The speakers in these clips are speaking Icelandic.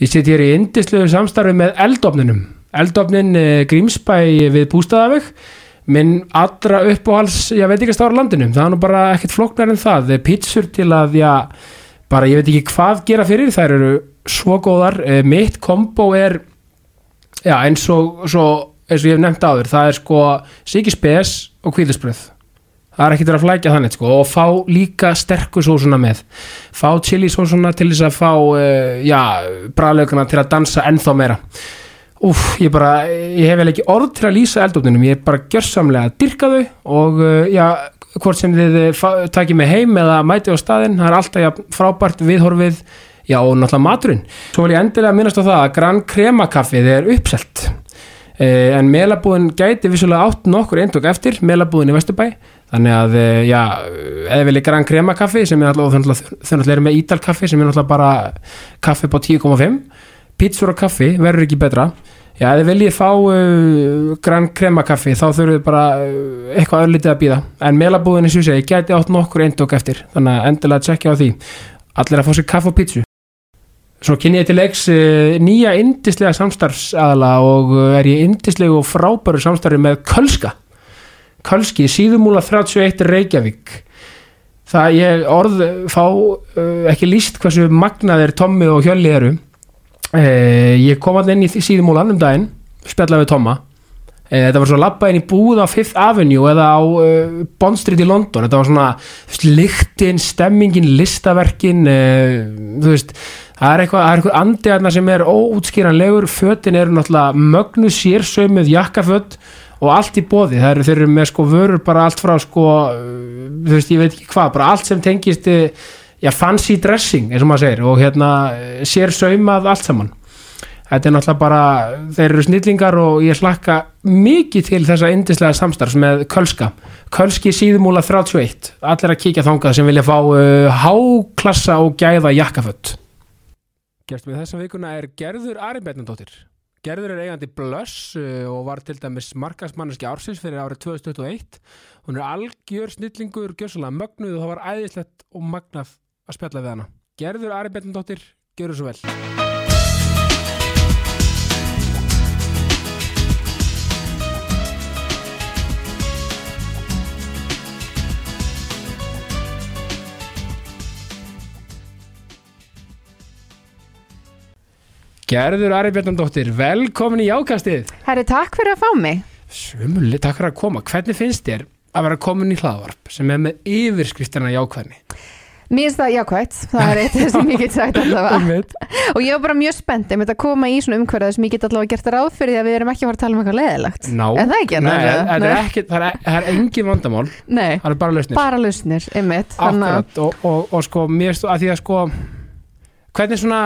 Ég sitt hér í indislegu samstarfi með eldofninum. Eldofnin eh, Grímsbæ við Bústaðaveg, minn allra uppáhals, ég veit ekki að stára landinum, það er nú bara ekkert flóknar en það. Pítsur til að, já, bara ég veit ekki hvað gera fyrir, þær eru svo góðar. Eh, Mitt kombo er, já, eins og, svo, eins og ég hef nefnt áður, það er sko Siki Spes og Kvíðisbröð. Það er ekkert að flækja þannig sko og fá líka sterku sósuna með. Fá chili sósuna til þess að fá uh, já, bræðlaugana til að dansa ennþá meira. Úf, ég bara, ég hef vel ekki orð til að lýsa eldofninum, ég er bara gjörsamlega að dyrka þau og uh, já, hvort sem þið uh, takið mig heim eða mæti á staðinn, það er alltaf já, frábært viðhorfið, já og náttúrulega maturinn. Svo vil ég endilega minnast á það að Gran Crema kaffið er uppselt. En melabúðin gæti vissulega átt nokkur eindok eftir, melabúðin í Vesturbæ þannig að, uh, já, eða vilja Gran Crema kaffi sem er alltaf, þau náttúrulega eru með Ídal kaffi sem er náttúrulega bara kaffi på 10,5 pítsur og kaffi verður ekki betra. Já, þið viljið fá uh, Gran Crema kaffi þá þurfum við bara uh, eitthvað öllítið að býða en melabúðinni svo segi, gæti átt nokkur eindok eftir. Þannig að endilega tjekkja á því. Allir að fá sér kaffi og pítsu Svo kynni ég til leiks nýja indislega samstarfsadala og er ég indislegu og frábæru samstarfi með Kölska Kölski, síðumúla 31 Reykjavík. Það ég orð fá ekki líst hversu magnaðir Tommi og Hjölli eru. Uh, ég kom alltaf inn í síðumúlan um daginn spjallaði við Tomma. Uh, þetta var svo labba inn í búð á Fifth Avenue eða á Bond Street í London. Þetta var svona lyktin, stemmingin listaverkin uh, þú veist Það er eitthvað, það er eitthvað andi aðna sem er óútskýranlegur, fötin eru náttúrulega mögnu sérsömið jakkaföt og allt í bóði, það eru þeir eru með sko vörur bara allt frá sko þú veist ég veit ekki hvað, bara allt sem tengist eh, já fancy dressing eins og maður segir og hérna sér saumað allt saman. Þetta er náttúrulega bara þeir eru snillingar og ég slakka mikið til þessa indislega samstarfs með Kölska, Kölski síðumúla 31, allir að kíkja þangað sem vilja fá uh, háklassa og gæða jakkafött Gestum við þessa vikuna er Gerður Aribetnandóttir Gerður er eigandi Blöss uh, og var til dæmis markasmanneski ársins fyrir árið 2021. Hún er algjör snillingur, gjörsalega mögnuð og það var æðislegt og magnað að spjalla við hana. Gerður Ari Bendundóttir, gjör svo vel. Gerður Ari Bendundóttir, velkomin í Jákastið. Herri, takk fyrir að fá mig. Svömmuleg, takk fyrir að koma. Hvernig finnst þér að vera komin í hlaðvarp sem er með yfirskriftina jákvæðni? Mér finnst það jákvæmt, það er eitt sem ég get sagt allavega. Og ég var bara mjög spennt um að koma í svona umhverfið sem ég get allavega gert ráð fyrir því að við erum ekki að fara að tala um eitthvað leðilegt. Ná, Er það ekki Nei, allavega? það er, ekki, það, er, það er engin vandamál, Nei, það er bara lausnir. bara lausnir, einmitt. Að- Akkurat, og, og, og sko, mér stu að því að sko, hvernig svona,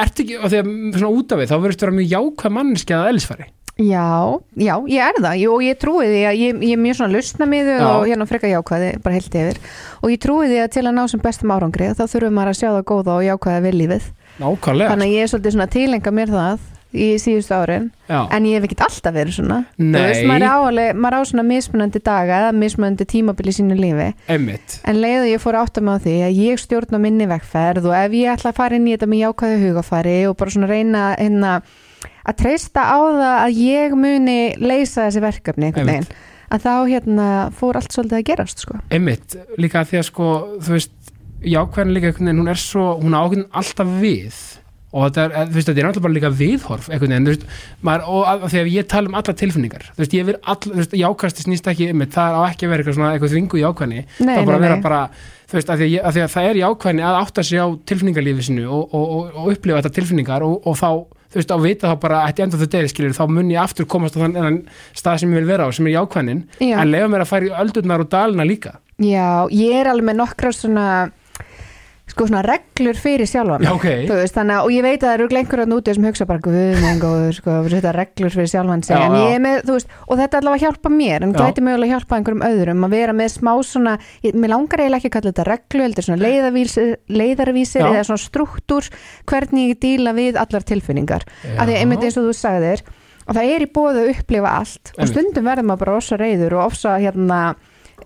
ert ekki, og því að svona út af við, þá verðist vera mjög jákvæð manneski að eðlisfæri. Já, já, ég er það. Og ég trúi því að ég, ég er mjög svona lausna miðu og hérna frekar jákvæði, bara heilt yfir. Og ég trúi því að til að ná sem bestum árangri þá þurfum maður að sjá það góða og jákvæða við lífið. Nákvæmlega. þannig að ég er svolítið svona að tilenga mér það í síðustu árin Já, en ég hef ekkert alltaf verið svona. Veist, maður, er áalveg, maður á svona mismunandi daga eða mismunandi tímabili í sínu lífi. Einmitt. en leið og ég fór að átta mig á því að ég stjórna minni vegferð og ef ég ætla að fara inn í þetta með jákvæðu hugafari og bara svona reyna hérna, að treysta á það að ég muni leysa þessi verkefni einhvern veginn að þá hérna fór allt svolítið að gerast sko. Einmitt, líka því að sko, þú veist, jákvæðin líka einhvern veginn, hún er svo, hún ákveðin alltaf við og þetta er, þú veist, þetta er náttúrulega bara líka viðhorf einhvern veginn, þú veist, maður, og að ég tala um alla tilfinningar, þú veist, ég vil all, þú veist, jákvæðasti snýst ekki um það á ekki að vera eitthvað svona, eitthvað þvingu jákvæðni, Nei, það er bara að vera bara, þú veist, að því því að það er jákvæðni að átta sig á tilfinningarlífi sinu og, og, og, og upplifa þetta tilfinningar og, og þá, þú veist, að vita þá bara að enda þetta er, skilur, þá mun ég aftur komast á þann stað sem ég vil vera á, sem er jákvæðnin, Já. en sko svona reglur fyrir sjálfa mig. Já, ok. Þú veist, þannig að, og ég veit að það eru að núti sem hugsa bara guð minn góður, sko, þetta reglur fyrir sjálfan sig, Já, er með, veist og þetta allavega hjálpa mér, en gæti mögulega hjálpa einhverjum öðrum að vera með smá svona ég, mér langar eiginlega ekki að kalla þetta reglu heldur svona leiðarvísir, eða svona struktúr, hvernig ég díla við allar tilfinningar, af því að einmitt eins og þú sagðir, og það er í bóðu að upplifa allt og Einmitt. stundum verður maður bara ofsa reyður og ofsa hérna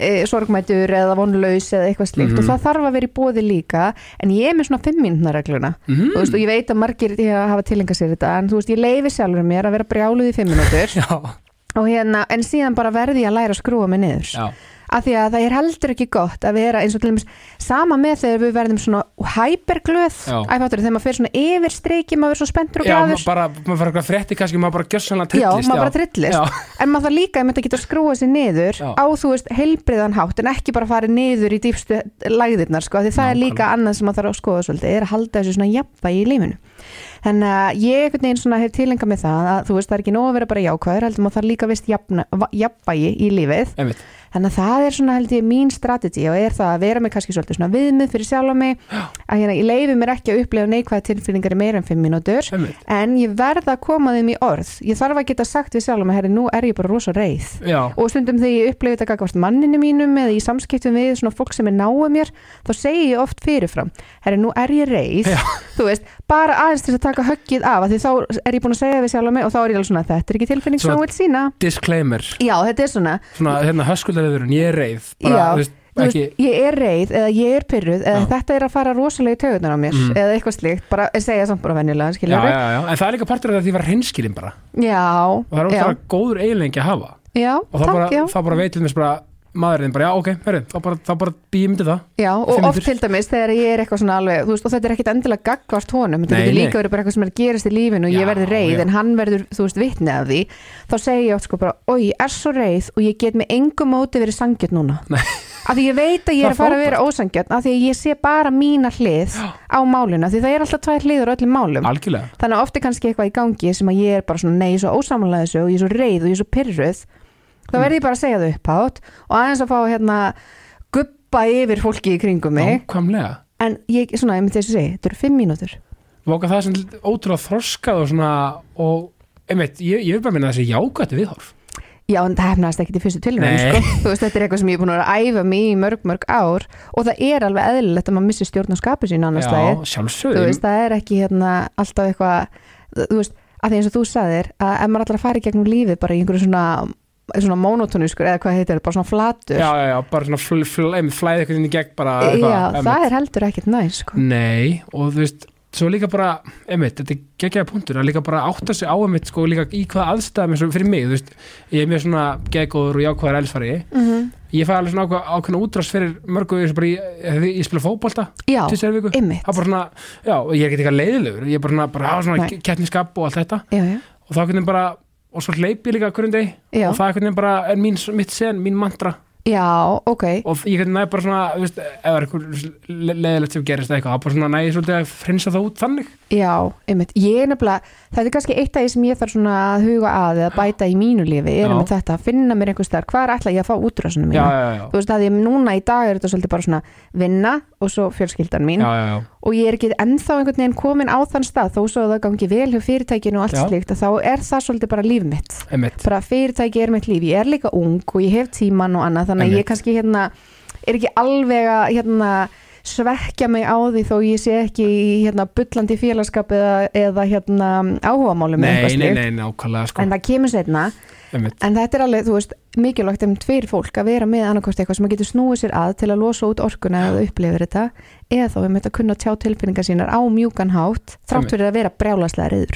e, sorgmætur eða vonlaus eða eitthvað slikt Mhm. og það þarf að vera í bóði líka en ég er með svona fimm mínútna regluna. Mhm. þú veist, og ég veit að margir hafa tilenga sér þetta en þú veist, ég leifi sjálfur mér að vera brjáluð í fimm mínútur. Já, og hérna, en síðan bara verði ég að læra að skrúa mig niður. Já, af því að það er heldur ekki gott að vera eins og til dæmis sama með þegar við verðum svona hæperglöð Já. æfáttur, þegar maður fyrir svona yfir streiki maður er svo spenntur og já glæður maður bara, maður fara eitthvað frétti kannski, maður bara gjössanlega Já, trillist maður bara trillist. Já, en maður þarf líka að geta skrúa sér niður Já. á þú veist heilbriðan hátt en ekki bara fara niður í dýpstu lagðirnar sko, því það er líka annað sem maður þarf að skoða svolítið, er að halda þessu svona jafnvægi í lífinu. Þannig að ég einhvern veginn svona hef tilenga með það að þú veist það er ekki nóg að vera bara jákvæður heldur maður þarf líka vist jafnvægi í lífið. Einmitt þannig að það er svona held ég mín strategi og er það að vera með kannski svolítið svona viðmið fyrir sjálfa mig. Að hérna ég leifi mér ekki að upplefa neikvæða tilfinningar í meira en 5 mínútur en ég verð að koma þeim í orð. Ég þarf að geta sagt við sjálfa mig herri nú er ég bara rosa reið. Já, og stundum þegar ég upplifi þetta gagvart manninu mínum eða í samskiptum við svona fólk sem er náu mér þá segi ég oft fyrirfram herri nú er ég reið. Veist, bara aðeins til að taka höggið af af því þá er ég búin að segja við sjálfa mig og þá er ég alveg svona þetta er ekki tilfinning sem Svona- hún vil sína disclaimer. Já þetta svona Hérna, höskuldaröðurinn, ég er reið Bara, Já, veist, veist, ég er reið eða ég er pyrruð eða Já. þetta er að fara rosalega í taugunar á mér Mhm. eða eitthvað slíkt, bara segja samt bara venjulega en það er líka partur af það að því var hreinskilin bara og það er ótrúlega góður eiginlengi að hafa já, og þá takk, bara, já. þá bara veitum við bara maðurinn bara, já ok, herri, þá bara, þá bara býjum myndi það. Já, og oft til dæmis þegar ég er eitthvað svona alveg, þú veist, og þetta er ekkit endilega gaggvart honum, þetta getur líka verið bara eitthvað sem er að gerast í lífinu og Já, ég verði reið já. en hann verður, þú veist, vitni af því þá segi ég oft sko bara, oi, ég er svo reið og ég get með engu móti verið sangjörn núna. Nei. af því ég veit að ég er að fara að vera ósangjörn af því ég sé bara mína hlið á málinu, af því það er alltaf tvær hliður á öllum málum. Algjörlega, þannig að og og þá verð ég bara að segja það upphátt og aðeins að fá hérna guppa yfir fólki í kringum mig. Nákvæmlega. En ég, svona, ég myndi þess að segja, þetta eru fimm mínútur. Vóka það sem ótrúlega þroskað og svona og, einmitt, ég, ég vil bara minna þessi jákvætti viðhorf. Já, en það hefnaðist ekkit í fyrstu tilvæm Nei. sko. þú veist, þetta er eitthvað sem ég er búin að æfa mig í mörg, mörg ár og það er alveg eðlilegt að maður missi stjórn á skapu sín annars þú veist, það er ekki hérna, alltaf eitthvað, þú veist að því eins og þú sagðir, að ef maður allar að fara í gegnum lífið bara í einhverju svona svona monotónuskur eða hvað heitir, bara svona flatur. Já, já, já, bara svona fl, fl, einmitt, flæði eitthvað inn í gegn bara Já, eitthvað, einmitt. það er heldur ekkert næs sko. Nei, og þú veist svo líka bara, einmitt, þetta er geggjaða punktur að líka bara átta sig á einmitt sko líka í hvað aðstæðum eins og fyrir mig, þú veist ég er mjög svona geggóður og jákvæður elsfari mm -hmm. ég fæ alveg svona ákveð, ákveðna útrás fyrir mörgu eins og bara ég, ég, spila fótbolta Já, bara svona já, ég er ekki eitthvað leiðilegur, ég er bara svona, bara hafa svona kettniskap og allt þetta. Já, já, og þá hvernig bara, og svo hleyp ég líka hverjum deg já, og það er bara er mín, mitt sen, mín mantra. Já, ok. Og ég hvernig næ bara svona, þú veist, ef það er eitthvað leiðilegt sem gerist eða eitthvað, þá bara svona næ ég svolítið að frinsa það út þannig. Já, einmitt, ég er nefnilega þetta er kannski eitt af því sem ég þarf svona að huga að eða bæta í mínu lífi, er Já. einmitt þetta að finna mér einhvers þar, hvað er alltaf ég að fá útrásunum já, mína? Já, já, þú veist að ég núna í dag er þetta svolítið bara svona vinna og svo fjölskyldan mín. Já, já, já. Og ég er ekki ennþá einhvern veginn komin á þann stað þó svo að það gangi vel hjá fyrirtækinu og allt Já. slíkt að þá er það svolítið bara líf mitt. Einmitt. Bara fyrirtæki er mitt líf, ég er líka ung og ég hef tíman og annað þannig að ég kannski hérna er ekki alveg að hérna svekkja mig á því þó ég sé ekki í hérna bullandi félagskap eða, eða hérna áhugamálum nei, nei, nei, nákvæmlega sko. En það kemur setna einmitt, en þetta er alveg, þú veist, mikilvægt um tveir fólk að vera með annarkost eitthvað sem að getur snúið sér að til að losa út orkuna eða upplifir þetta eða þá um þetta að kunna tjá tilfinningar sínar á mjúkan hátt þrátt fyrir að vera brjálaslega reyður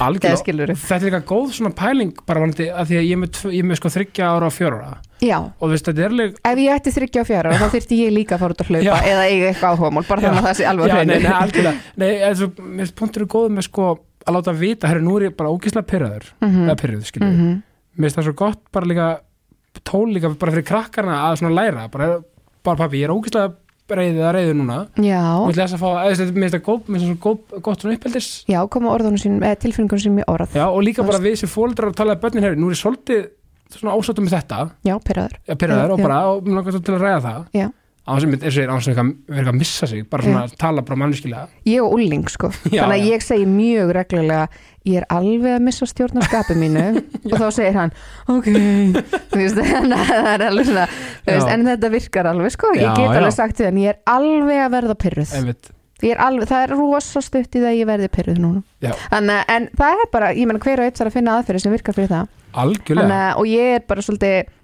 þetta er líka góð svona pæling bara vanandi að því að ég er með, ég er með sko þryggja ára og fjóra ára Já, og þú veist, þetta er alveg ef ég ætti þryggja og fjara þá þyrfti ég líka að fara út að hlaupa eða eiga eitthvað áhugamál, bara þannig að það sé alveg á já, hreinu. mér finnst punktur góð með sko að láta vita, herru, nú er ég bara ógislega pyrraður Mhm, eða pyrruð, skilju, mhm. Mér finnst það svo gott bara líka tól líka bara fyrir krakkarna að svona læra, bara, bara pappi, ég er ógislega reyðið að reyðu núna Já, mér finnst það góð, svo gott svona uppeldis já, koma orðunum sín, eða tilfinningunum sín í orð. já, og líka bara við sem fóldrar að tala að börnin, herru, nú er ég svolítið svona ásáttum með þetta, Já, pyrraður. að pyrraður Já, og já. bara, og mér langar svo til að ræða það Já. Að eins og ég er á þess að að missa sig bara svona að tala bara mannskilega Ég og Ulling, sko. Já, Þannig að já. ég segi mjög reglulega, ég er alveg að missa stjórn á skapi mínu og þá segir hann, ok, þú veist, þannig að það er alveg svona, veist, en þetta virkar alveg, sko. Ég get alveg sagt því, en ég er alveg að verða pyrruð. er alveg, það er rosa stutt í það að ég verði pyrruð núna. Að- en það er bara, ég menn hver og eitt þarf að finna aðferði sem virkar fyrir það. algjörlega Þannig, að- og ég er bara svolítið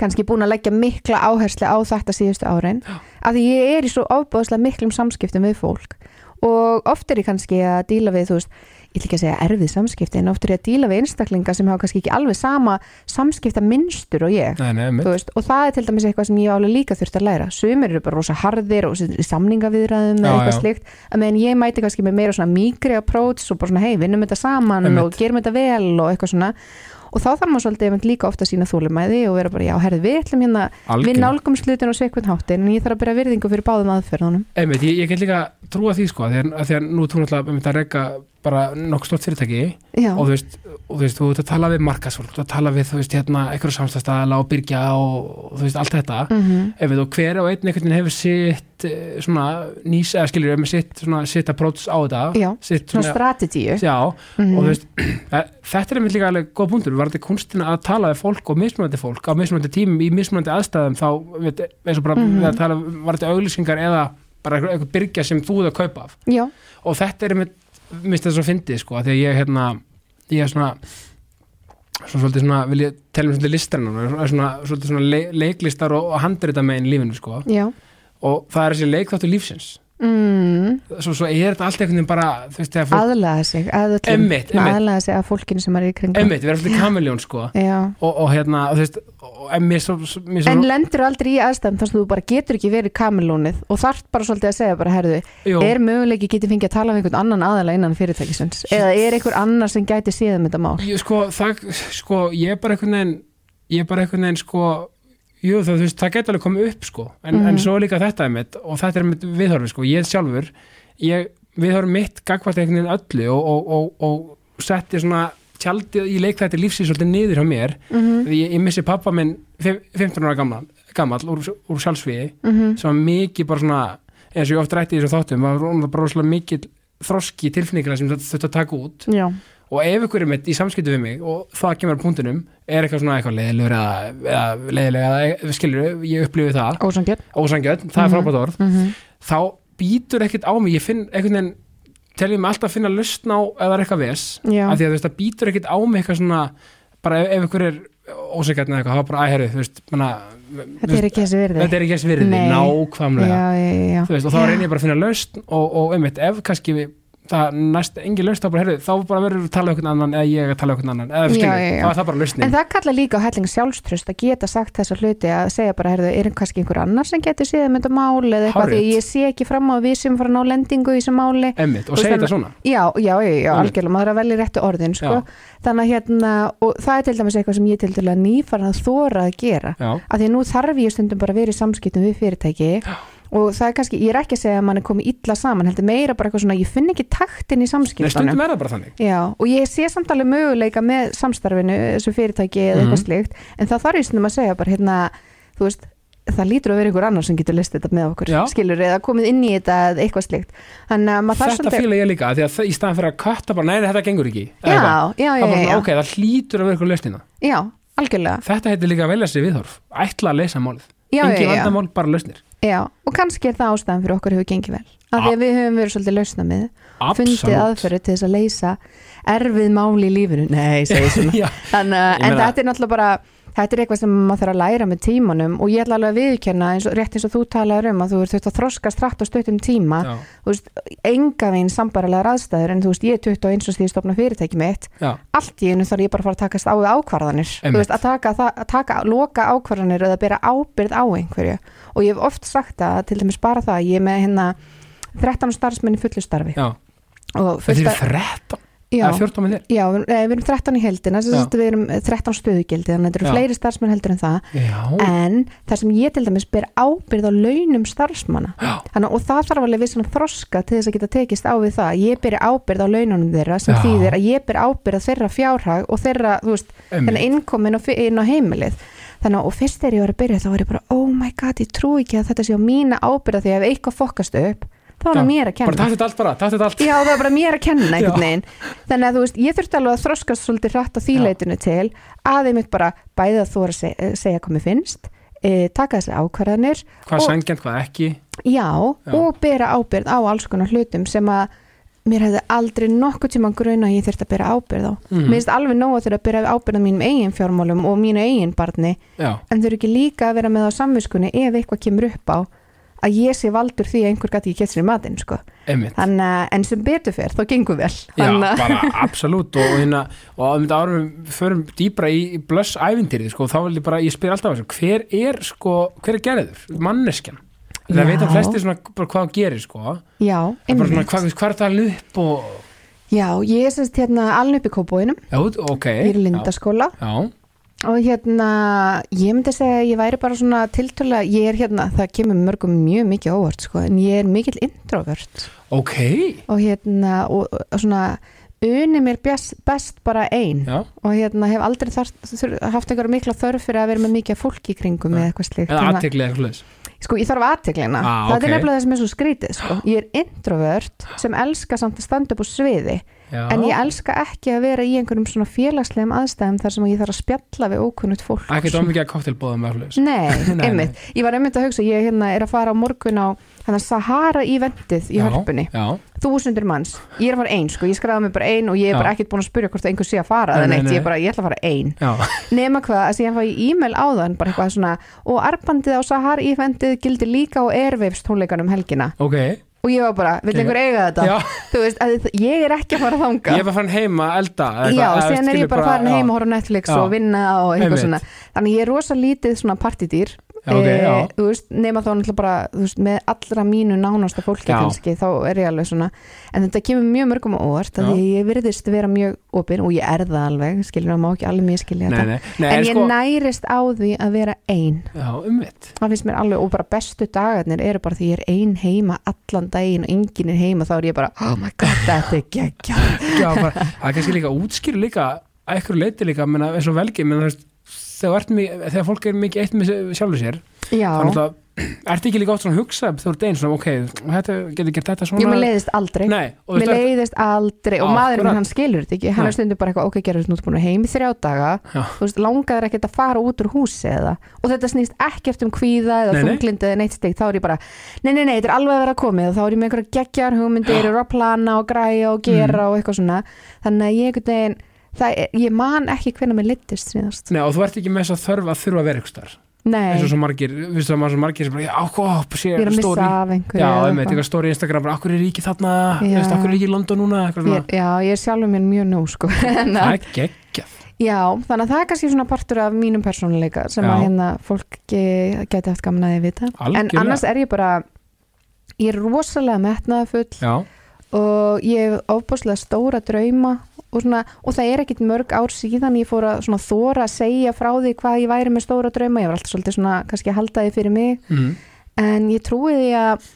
kannski búin að leggja mikla áherslu á þetta síðustu árin af því ég er í svo ofbáðslega miklum samskiptum við fólk. Og oft er ég kannski að díla við, þú veist, ég ætla ekki að segja erfið samskipti en oft er ég að díla við einstaklinga sem hafa kannski ekki alveg sama samskipta minnstur og ég. Nei, nei, Þú veist, og það er til dæmis eitthvað sem ég alveg líka þurft að læra. Sumir eru bara rosa harðir og samningaviðræðum eða eitthvað já. slíkt. Að meðan ég mæti kannski með meira svona mýgri approach og bara svona hei, vinnum þetta saman Einmitt. og gerum þetta vel og eitthvað svona og þá þarf maður svolítið líka ofta að sína þólumæði og vera bara, já, herrið, við ætlum hérna við nálgum slutin og sveikvinn háttin en ég þarf að byrja virðingu fyrir báðum aðferðunum. Einmitt, ég, ég get líka trúa því sko að nú náttúrulega einmitt að reyka bara nokkuð stort fyrirtæki og þú veist, og þú veist, þú ert að tala við markasfólk, þú ert að tala við, þú veist, hérna einhverju samstæðstæðala og byrgja og, og þú veist, allt þetta, mm ef og hver og einn einhvern veginn hefur sitt eh, svona nýs, eða skilur með sitt svona sitt approach á þetta Já, sitt svona strategíu. Já, Mhm. og þú veist, eh, þetta er einmitt líka alveg góð punktur, var þetta kunstina að tala við fólk og mismunandi fólk á mismunandi tímum í mismunandi aðstæðum þá, veit, eins og bara Mhm. við að tala, var þetta auglýsingar eða bara einhver byrgja sem þú ert að kaupa af. Já, og þetta er einmitt, minnst þetta svo fyndið sko, af því að ég hérna, ég er svona svona svolítið svona, vil ég telja mig svolítið listrann svona, svolítið svona le leiklistar og, og handrita með einn lífinu sko. Já. Og það er þessi leikþáttu lífsins mm, svo, svo er þetta allt einhvern veginn bara veist, fólk, aðlaða sig að einmitt. aðlaða sig að fólkinu sem er í kringum. Einmitt, við erum svolítið kamiljón sko. Og, og hérna, og veist og, en svo, svo, En lendur aldrei í aðstæðum þar sem þú bara getur ekki verið kamilónið og þarf bara svolítið að segja bara, herðu, jú, er möguleiki getið fengið að tala við einhvern annan aðala innan fyrirtækisins? Eða er einhver annar sem gæti síðan þetta mál? ég, sko, það, sko, ég er bara einhvern veginn ég er bara einhvern veginn sko jú, það, þú veist, það getur alveg komið upp sko en, Mhm. en svo er líka þetta er mitt og þetta er mitt viðhorfi sko, ég sjálfur ég, viðhorfi mitt gagvart einhvern veginn öllu og, og, og, og setti svona tjaldið í leikþætti lífsins svolítið niður hjá mér Mm -hmm. því ég, ég missi pappa minn fim- 15 ára gammal, gammal úr, úr sjálfsvíði Mhm. sem var mikið bara svona eins og ég oft rætti í þessu þáttum var bara rosalega mikið þroski tilfinningar sem þetta taka út Já, og ef ykkur er mitt í samskiptu við mig og það kemur að punktinum er eitthvað svona eitthvað leiðilegur eða, eða leiðilega eða skilur ég upplifi það. Ósangjöld ósangjöld, það er Mhm. frábært orð. Mm -hmm. þá býtur ekkert á mig ég finn einhvern veginn teljum mig alltaf að finna lustn á ef það er eitthvað ves af því að þú veist það býtur ekkert á mig eitthvað svona bara ef, ef ykkur er ósangjöld eða eitthvað þá bara æherru, þú veist, manna, þetta er ekki þessi virði. þetta er ekki þessi virði, nákvæmlega. Já, já, já, þú veist, og þá reynir ég bara að finna lausn og, og einmitt, ef kannski við það næst engin bara, heyrðu, þá bara verður að tala einhvern annan eða ég að tala einhvern annan eða Já, skilur, já, já. þá er það bara lausnin. En það kalla líka á helling sjálfströst að geta sagt þessa hluti að segja bara, herðu, er kannski einhver annar sem getur séð um þetta mál eða eitthvað því ég sé ekki fram á að við sem fara að ná lendingu í þessu máli. Einmitt, og Og segja þetta svona Já, já, já, já, algjörlega, maður er að velja réttu orðin sko. þannig að hérna, og það er til dæmis eitthvað sem ég til dæmis nýfarin að þóra að gera. Já, að því nú þarf ég stundum bara að vera í samskiptum við fyrirtæki og það er kannski, ég er ekki að segja að mann er komið illa saman, heldur meira bara eitthvað svona, ég finn ekki taktin í Nei, samskiptunum stundum er það bara þannig. Já, og ég sé samt alveg möguleika með samstarfinu, þessu fyrirtæki eða Mhm. eitthvað slíkt, en þá þarf ég stundum að segja bara hérna, þú veist það lítur að vera einhver annar sem getur listið þetta með okkur Já. skilur, eða komið inn í þetta eitthvað slíkt, þetta fíla ég líka, því að það- í staðan fyrir að kötta bara, nei, þetta gengur ekki. Já, já, Það já, er bara já, svona, já, það já, já, já, og kannski er það ástæðan fyrir okkur hefur gengið vel, af því að við höfum verið svolítið lausnamið, fundið Absolutt. aðferði til þess að leysa erfið máli í lífinu, nei, segir svona. Þannig, en meina- þetta er náttúrulega bara þetta er eitthvað sem maður þarf að læra með tímanum. Og ég ætla alveg að og, rétt eins og þú talaður um að þú ert að þroska strætt á stuttum tíma. Já, þú veist, enga veginn sambarilegar aðstæður en þú veist, ég er 21 og því ég stopna fyrirtæki mitt. Já, allt í einu þarf ég bara að fara að takast á ákvarðanir. Þú Einmitt. veist, að taka, að taka loka ákvarðanir eða bera ábyrð á einhverju og ég hef oft sagt það, til dæmis bara það ég er með hérna 13 starfsmenn í fullu starfi. Já. Og fullt er 13, já, eða 14 með þér Já, við við erum 13 í heldina, að við erum 13 stöðugildi, þannig að þetta eru Já. fleiri starfsmenn heldur en það, Já, en það sem ég til dæmis ber ábyrð á launum starfsmanna, þannig og það þarf alveg vissan þroska til þess að geta tekist á við það, ég ber ábyrð á laununum þeirra sem þýðir að ég ber ábyrð þeirra fjárhag og þeirra, þú veist, þennan innkomin og inn á heimilið, þannig að og fyrst þegar ég var að byrja þá var ég bara, oh my god, ég trú ekki að þetta sé á mína ábyrða því að ef eitthvað fokast upp, þá var það mér að kenna. bara takk þetta allt bara, takk þetta allt. Já, það var bara mér að kenna einhvern veginn. Þannig að þú veist, ég þurfti alveg að þroskast svolítið hratt á því Já. leitinu til að ég mitt bara bæða þú að segja, segja hvað mér finnst e, taka þessi ákvarðanir hvað sangjant, hvað ekki. Já, Já. og bera ábyrð á alls konar hlutum sem að mér hefði aldrei nokkuð tíma gruna að ég þurfti að byrja ábyrð á Mhm. mér finnst alveg nóg að þurfa að byrja ábyrð á mínum eigin fjármálum og mínu eigin barni já, en þau eru ekki líka að vera með á samviskunni ef eitthvað kemur upp á að ég sé valdur því að einhver gæti ekki gett sér í matinn sko. að en sem betur fer, þá gengur vel Já, bara absolutt og hérna, og að mynda árum förum dýbra í blöss ævintýrið, sko, þá vil ég bara, ég spyr alltaf hver er, sko, hver er gerður? Manneskjan. Það veit að flesti svona hvað það gerir, sko. Já, bara svona, einmitt hvað, hvað er það alveg upp og, Já, ég er sérst hérna alveg upp í kópóinum já, ok. Ég er í lindaskóla. Já, og hérna, ég myndi segja að ég væri bara svona tiltöla, ég er hérna, það kemur mörgum mjög mikið óvart sko, en ég er mikill introvert. Ok, og hérna, og, og svona uni mér best, best bara ein. Já, og hérna hef aldrei þar, haft einhverja mikla þörf fyrir að vera með mikið af fólki í kringum eða eitthvað slíkt. Eða að- aðteglið eitthvað. Sko ég þarf aðteglina Ah, það ok. er nefnilega það sem er svo skrítið sko. ég er introvert sem elska samt að standa upp á sviði Já, en ég elska ekki að vera í einhverjum svona félagslegum aðstæðum þar sem ég þarf að spjalla við ókunnut fólk ekki dómikið að koktelbóðum með hlutis. Nei, einmitt, ég var einmitt að hugsa ég hérna er að fara á morgun á hana, Sahara íventið í hörpunni. Já, þúsundur manns, ég er að fara einn sko, ég skræða mig bara einn og ég er bara ekkert búin að spyrja hvort einhver sé að fara. Nei, neitt, nei. ég er bara, ég ætla að fara einn nema hvað, að síðan fá ég e-mail á þann bara eitthvað svona, og arbandið á Sahara íventið gildir líka á Airwaves tónleikanum helgina. Ok. og ég var bara, vil einhver eiga þetta? Já, þú veist, að, ég er ekki að fara þanga ég var farin heima að elda. Já, síðan er ég bara farin já. heim og horfa Netflix Já. og vinna og eitthvað svona. Þannig ég er rosa lítið svona partydýr Já, ok, Eh, já. þú veist, nema þá náttúrulega bara veist, með allra mínu nánasta fólki Já. kannski, þá er ég alveg svona en þetta kemur mjög mörgum á að ég virðist vera mjög opinn og ég er það alveg, skilur það má ekki alveg mér skilja Nei, þetta nei, nei, en en ég sko, nærist á því að vera ein já, umvitt. það finnst mér alveg, og bara bestu dagarnir eru bara því ég er ein heima allan daginn og enginn er heima, þá er ég bara oh my god, þetta er geggja Já, bara, það er kannski líka útskýru líka að einhverju leiti líka, menna, eins og velgi menna, þú veist, þegar, þegar fólk er mikið eitt með sjálfur sér Já, þannig að ertu ekki líka oft svona að hugsa þú ert einn svona, ok, þetta, getur gert þetta svona? Ég mér leiðist aldrei. Nei, Mér leiðist aldrei og maðurinn hann skilur þetta ekki. Hann er stundum bara eitthvað, ok, gerður þú ert búin að heim í þrjá daga. Já. þú veist, langaður ekkert að fara út úr húsi eða og þetta snýst ekkert um kvíða eða þunglindi eða neitt steg þá er ég bara, nei, nei, nei, þetta er alveg að vera komið. Og þá er ég með einhverja geggjar hugmyndir og að plana og græja og gera Mm. og ég það ég man ekki hvernig mér littist síðast. Nei, og þú ert ekki með þess að þörfa að þurfa að vera ykkur starf nei, eins og svo margir, viðstu að maður svo margir sem bara, já, hvað, sé ég er að missa stóri. af einhverju Já, eða einmitt, eitthvað. stóri Instagram, bara, akkur er ríki þarna? Já. veist, akkur er ríki í London núna? Ég, já, ég er sjálfur mér mjög nú sko. En að- það er geggjað. Já, þannig að það er kannski svona partur af mínum persónuleika sem Já. að hérna fólk ge- gæti haft gaman að þið vita. En Algjörlega. annars er ég bara ég er rosalega metnaðafull Já, og ég hef ofbúslega stóra drauma og, svona, og það er ekkit mörg ár síðan ég fór að þóra að segja frá því hvað ég væri með stóra drauma, ég var alltaf svolítið svona kannski að halda því fyrir mig mm. en ég trúi því að,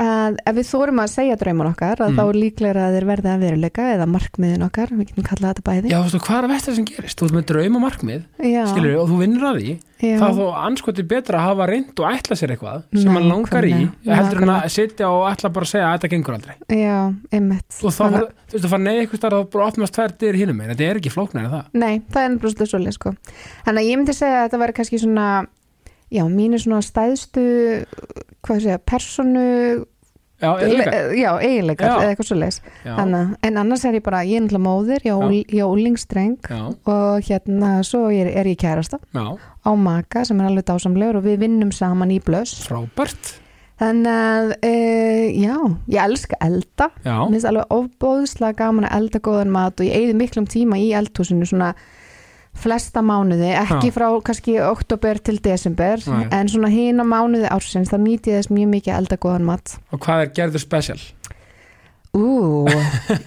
að ef við þórum að segja drauman okkar að Mm. þá líklega að þeir verði að veruleika eða markmiðin okkar, við getum kallað þetta bæði. Já, þú veist, hvað er að vestar sem gerist? Þú ert með drauma markmið, Já, skilur og þú vinnur að því. Já. það er þó anskoti betra að hafa reynd og ætla sér eitthvað sem maður langar í Nákvæmlega, heldur en að sitja og ætla bara að segja að þetta gengur aldrei. Já, einmitt. Og þá, Þannig- þú veist, að fara neði eitthvað og bara opnast tvær dyr hínum megin, þetta er ekki flóknar en það. Nei, það er ég Já, mínu svona stæðstu hvað segja, personu Já, eiginleikar. Já. eða eitthvað Já, Þannig, En annars er ég bara, ég er náttúrulega móðir ég ég á úlingstreng og hérna svo er, er ég kærasta já, á maka sem er alveg dásamlegur og við vinnum saman í blöss. Frábært. Þannig að, uh, já, ég elska elda. Mér finnst alveg ofbóðslega gaman að elda góðan mat og ég eigði miklum tíma í eldhúsinu svona flesta mánuði, ekki Já. frá kannski oktober til desember Nei. en svona hina mánuði ársins þá nýti þess mjög mikið að elda góðan mat og hvað er gerður special? Ú,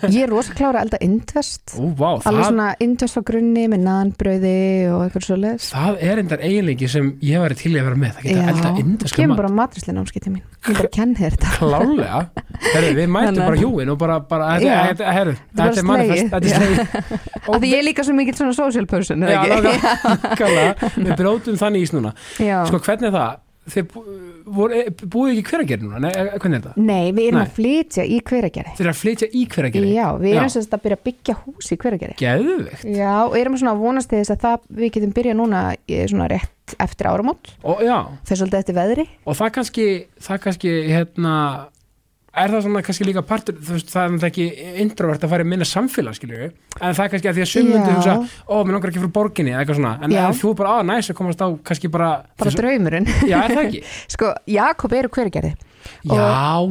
ég er rosa klára að elda indvest Ú, vá, alveg það, svona indvest á grunni með nanbröði og eitthvað svo leðis það er endar eiginleiki sem ég væri til í að vera með. Það geta elda indaskum kemur bara matrislega námskipti mín ég bara kenn þér þetta. Klálega Herru, við mættum Þannig að- bara hjúin og bara, bara þetta, Já. þetta, herru, Þetta er þetta er bara manifest slegið. þetta er slegið. Af því ég er líka svo mikill svona social person Já, eða ekki? nákvæmlega, við brótum þannig ís núna Já. sko hvernig er það þið voru, búið ekki hver að gera núna? Nei, eh, hvernig er það? Nei, við erum Nei. að flytja í hveragerði. Þeir eru að flytja í hver að gera Já, við erum sérst að byrja að byggja hús í hveragerði. Geðveikt. Já, og erum svona að vonast þess að það, við getum byrjað núna í svona rétt eftir áramót. Og já, fyrir svolítið eftir veðri. Og það kannski það kannski hérna er það svona kannski líka partur, þú veist, það er náttúrulega ekki introvert að fara í minna samfélag, skilju en það er kannski að því að myndi Já. hugsa ó, mér langar ekki frá borginni, eða eitthvað svona en Já. þú er bara, á, næs að komast á kannski bara, bara þessu- draumurinn já, er það ekki? sko, Jakob eru hvergerði já,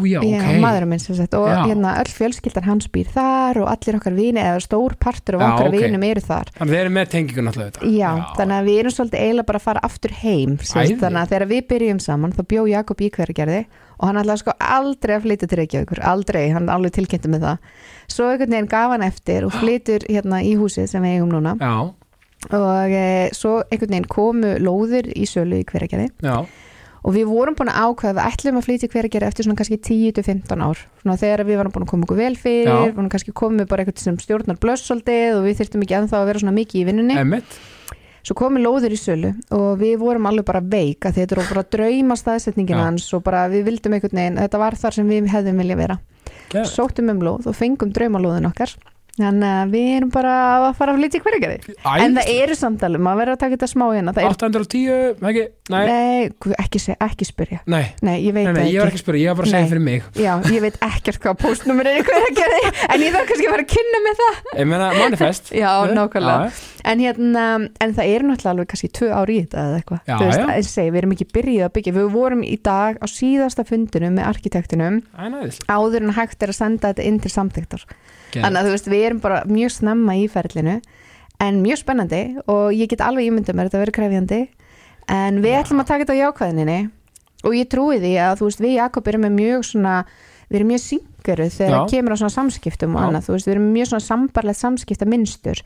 já, ok Já, maðurinn minn sem sagt og Já. hérna öll fjölskyldan hans býr þar og allir okkar vini eða stór partur af Já, okkar ok. vinum eru þar þannig að þeir eru með tengingu náttúrulega þetta Já, þannig að við erum svolítið eiginlega bara að fara aftur heim sem sagt, Æði. þannig að þegar við byrjum saman þá bjó Jakob í hvergerði og hann ætlaði sko aldrei að flytja til Reykjavíkur aldrei, hann alveg tilkynnti með það. Svo einhvern veginn gaf hann eftir og flytur hérna í húsið sem við eigum núna. Já, og e, svo einhvern veginn komu lóður í sölu í hvergerði já, og við vorum búin að ákveða að við ætlum að flytja hver að gera eftir svona kannski 10-15 ár. Svona þegar við varum búin að koma okkur vel fyrir búin að kannski komið bara eitthvað sem stjórnar blössoldið og við þyrftum ekki ennþá að vera svona mikið í vinnunni svo komið lóður í sölu og við vorum alveg bara veik að þetta eru bara drauma staðsetningin Já. hans og bara við vildum einhvern veginn þetta var þar sem við hefðum vilja vera. Geðveikt. sóttum um lóð og fengum draumalóðin okkar. Þannig að við erum bara að fara að flytja hver að gera en það eru samtalið, maður verður að taka þetta smá hérna það er, 810, ekki, nei, nei, ekki, ekki spyrja. Nei. Nei, ég veit Nei, nei, það ég var ekki. að spyrja, ég var bara að segja fyrir mig. Já, ég veit ekkert hvað postnumur er í hver að gera en ég þarf kannski að fara að kynna með það. Ég meina manifest. Já, nákvæmlega en, hérna, en það eru náttúrulega alveg kannski tvö ári í þetta eða eitthvað. Já, veist, já. að ég segi, Við erum ekki byrjuð að byggja. Við vorum í dag á síðasta fundinum með arkitektunum Það er næðis áður en hægt er að senda þetta inn til samþyktar Þannig að þú veist, við erum bara mjög snemma í ferlinu en mjög spennandi og ég get alveg ímyndum mér þetta verið krefjandi. En við ætlum að taka þetta á jákvæðinni og ég trúi því að þú veist, við Jakob erum með mjög svona við erum mjög syngaru þegar það kemur á svona samskiptum og Já. annað, þú veist, við erum mjög svona sambarlegt samskipta minnstur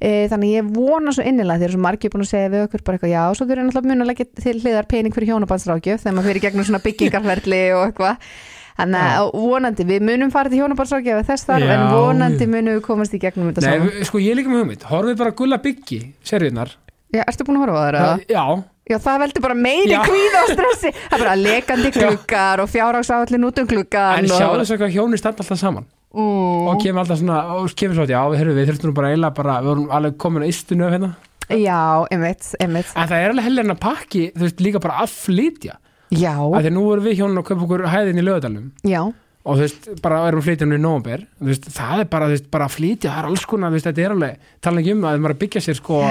e, þannig ég vona svo innilega þegar svo margir búin að segja við okkur bara eitthvað já, svo þurfum við náttúrulega mun að leggja til hliðar pening fyrir hjónabandsrákjöf þegar maður fyrir gegnum svona byggingarferli og eitthvað Þannig að vonandi, við munum fara til hjónabandsrákjöf þess þar, Já, en vonandi já. munum við komast í gegnum þetta Nei, saman. við- sko ég líka með hugmynd Horfið bara gulla byggi, seriðnar Já, ertu búin að horfa á það? Já, Já, það veldur bara meiri Já. kvíða og stressi. Það er bara lekandi gluggar og fjárhagsáallin út um gluggan. en og... sjáðu þess að hvað hjóni standa alltaf saman Mm. og kemur alltaf svona, og kemur svo að já, við, heyrðu, við þurftum bara eiginlega bara, við vorum alveg komin að istinu af hérna Já, einmitt, einmitt. En það er alveg að pakki, þú veist, líka bara að flytja Já, því nú erum við hjónin að kaupa okkur hæðin í lögadalum já, og þú veist, bara erum nú í nómber veist, það er bara, þú veist, bara að flytja það er alls konar, þú veist, þetta er alveg, tala ekki um að maður að byggja sér sko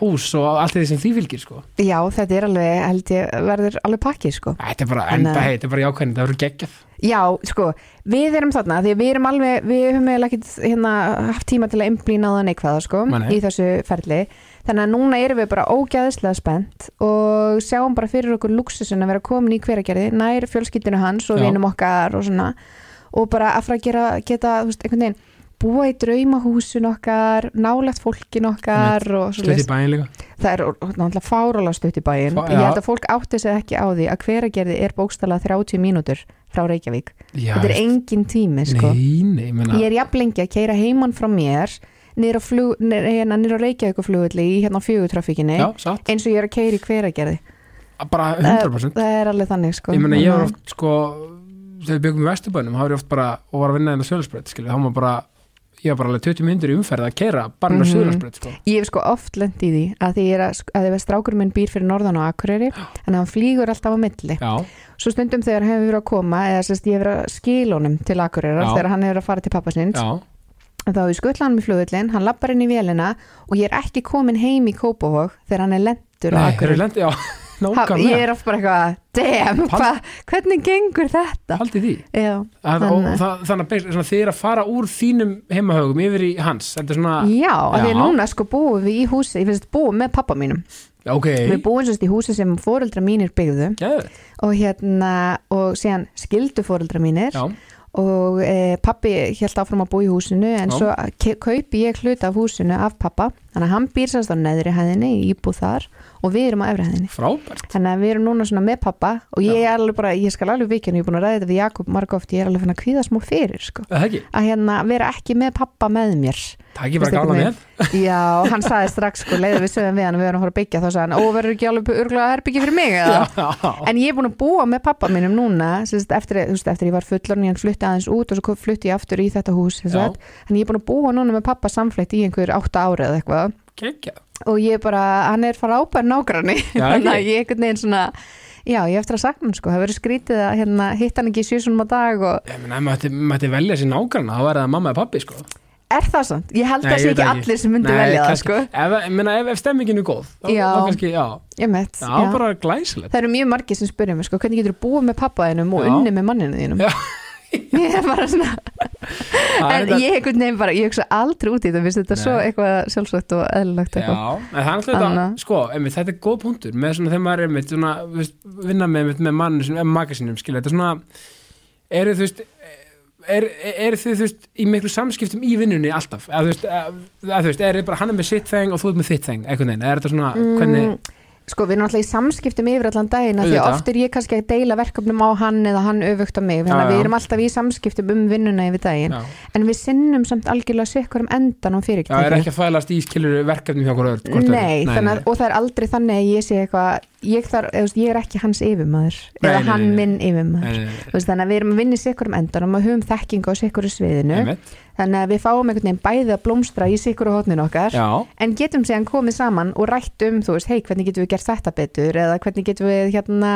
hús og allt því sem því fylgir sko já, þetta er alveg, held ég, verður alveg pakkið, sko. þetta er bara, enda að- hei, þetta er bara jákvæðin, það verður geggjað Já, sko, við erum þarna, því við erum alveg, við höfum eiginlega ekkert hérna, haft tíma til að imblýna á það neikvæða, sko, nei. í þessu ferli. Þannig að núna erum við bara ógæðislega spennt og sjáum bara fyrir okkur luxusin að vera komin í hveragerði, nær fjölskyldinu hans og Já. vinum okkar og svona og bara að fara að gera, geta, þú veist, einhvern veginn búa í draumahúsin okkar, nálægt fólkin okkar stutt í bæin líka. Það er náttúrulega fárálega stutt í bæin Fá- ég held að fólk átti sig ekki á því að hveragerði er bókstala 30 mínútur frá Reykjavík. Já, þetta er engin tími sko. nei, nei, menna ég er jafn lengi að keira heimann frá mér niður á, hérna, niður á Reykjavík flugulli í hérna fjögutrafikinni eins og ég er að keira í hveragerði. Bara 100% það er alveg þannig sko. ég meina, ég var oft sko þegar við byggum í Vesturbænum, og var að vinna inn á Söðlarsbreyt, skilju, þá var bara ég var bara alveg 20 minnur í umferð að keira bara inn á Mhm. Söðlarsbreyt, sko. Ég hef sko oft lent í því að því að, að að strákur minn býr fyrir norðan og Akureyri en hann flýgur alltaf á milli. Já, svo stundum þegar hefur verið að koma eða sérst ég hefur að skila honum til Akureyrar Já. þegar hann hefur að fara til pappa sinns já, þá hefur skuttla hann með flugullin, hann lappar inn í vélina og ég er ekki komin heim í Kópavog þegar hann er lendur á Akureyri Ha, ég nákvæmlega, er oft bara eitthvað, damn, hva, hvernig gengur þetta? haldið því. Já, að, og það, þannig að þið er að fara úr þínum heimahögum yfir í hans. Þetta er svona, já af því að núna sko búum við í húsi, ég finnst búum með pappa mínum. Já, ok. Við búum sérst í húsi sem fóreldra mínir byggðu. Geðveikt. og hérna, og síðan skildu fóreldra mínir. Já, og e, pappi held áfram að búa í húsinu en Já. svo kaupi ég hluta af húsinu af pappa, þannig að hann býr sérst á neðri hæðinni í íbúð þar og við erum á efri hæðinni. Frábært. Þannig að við erum núna svona með pappa og ég er alveg bara, ég skal alveg vikinu, ég er búin að ræða þetta við Jakob margóft, ég er alveg fann að kvíða smá fyrir sko. að hérna vera ekki með pappa með mér. Það ekki bara gála með? já, hann sagði strax sko, leiður við sögum við hann að við erum að fara að byggja þá sagði hann, ó, verður ekki alveg örgulega herbyggi fyrir mig eða? já, en ég er búin að búa með pappa mínum núna sérst, eftir, veist, eftir ég var fullorinn ég flutti aðeins út og svo flutti ég aftur í þetta hús en ég er búin að búa núna með pappa samfleitt í einhver átta ára eða eitthvað Kekja. og ég bara, hann er fara ábær nágranni Já, þannig að ég einhvern veginn svona Já, ég eftir að sakna hann sko, það verður skrítið að hérna, hitta hann ekki í sjösunum á dag og Ég meina, ef maður ætti- maður ætti velja sér nágranna, þá væri það mamma eða pappi, sko. er það sant? Ég held að ég sé ekki allir sem myndi Nei, velja það kannski- sko Ef, ég meina, ef, ef stemmingin er góð, þá, Já. kannski, já, Ég meit, já, bara glæsilegt. Það eru mjög margir sem spyrja mig sko, hvernig getur þú búið með pappa þínum og Já. unni með manninu þínum Já. Ég er bara svona er En ég einhvern veginn bara, ég hugsa aldrei út í þetta Vist þetta Nei. svo eitthvað sjálfsagt og eðlilegt Já, eitthvað. en það er alltaf þetta, sko, einmitt, þetta er góð punktur með svona þegar maður er einmitt, svona, veist, vinna með, einmitt, með mann, svona, magasinum, skilja, þetta er svona, eru þú veist, er, er þið, þú veist, í miklu samskiptum í vinnunni alltaf, að þú veist, að, að, þú veist, er þið bara, hann er með sitt þeng og þú ert með þitt þeng, einhvern veginn, er þetta svona, hvernig, Mm, Sko, við erum alltaf í samskiptum yfir allan daginn af Því oft er ég kannski að deila verkefnum á hann eða hann öfugt á mig. Þannig að við erum alltaf í samskiptum um vinnuna yfir daginn. Já, En við sinnum samt algjörlega sikkur um endan á já, er fyrirtækinu ekki að fælast í skilur verkefni hjá okkur hvort öðru? Nei, þannig að, og það er aldrei þannig að ég sé eitthvað ég, ég er ekki hans yfirmaður. Nei, eða nei, hann nei, nei. minn yfirmaður. Nei, nei, nei, þannig að við erum að vinna í sikkur um endan og við höfum þekkingu á einmitt, þannig að við fáum einhvern veginn bæði að blómstra í sikkur hótnin okkar já, en getum síðan komið saman og rætt um þú veist, hei, hvernig getum við gert þetta betur eða hvernig getum við hérna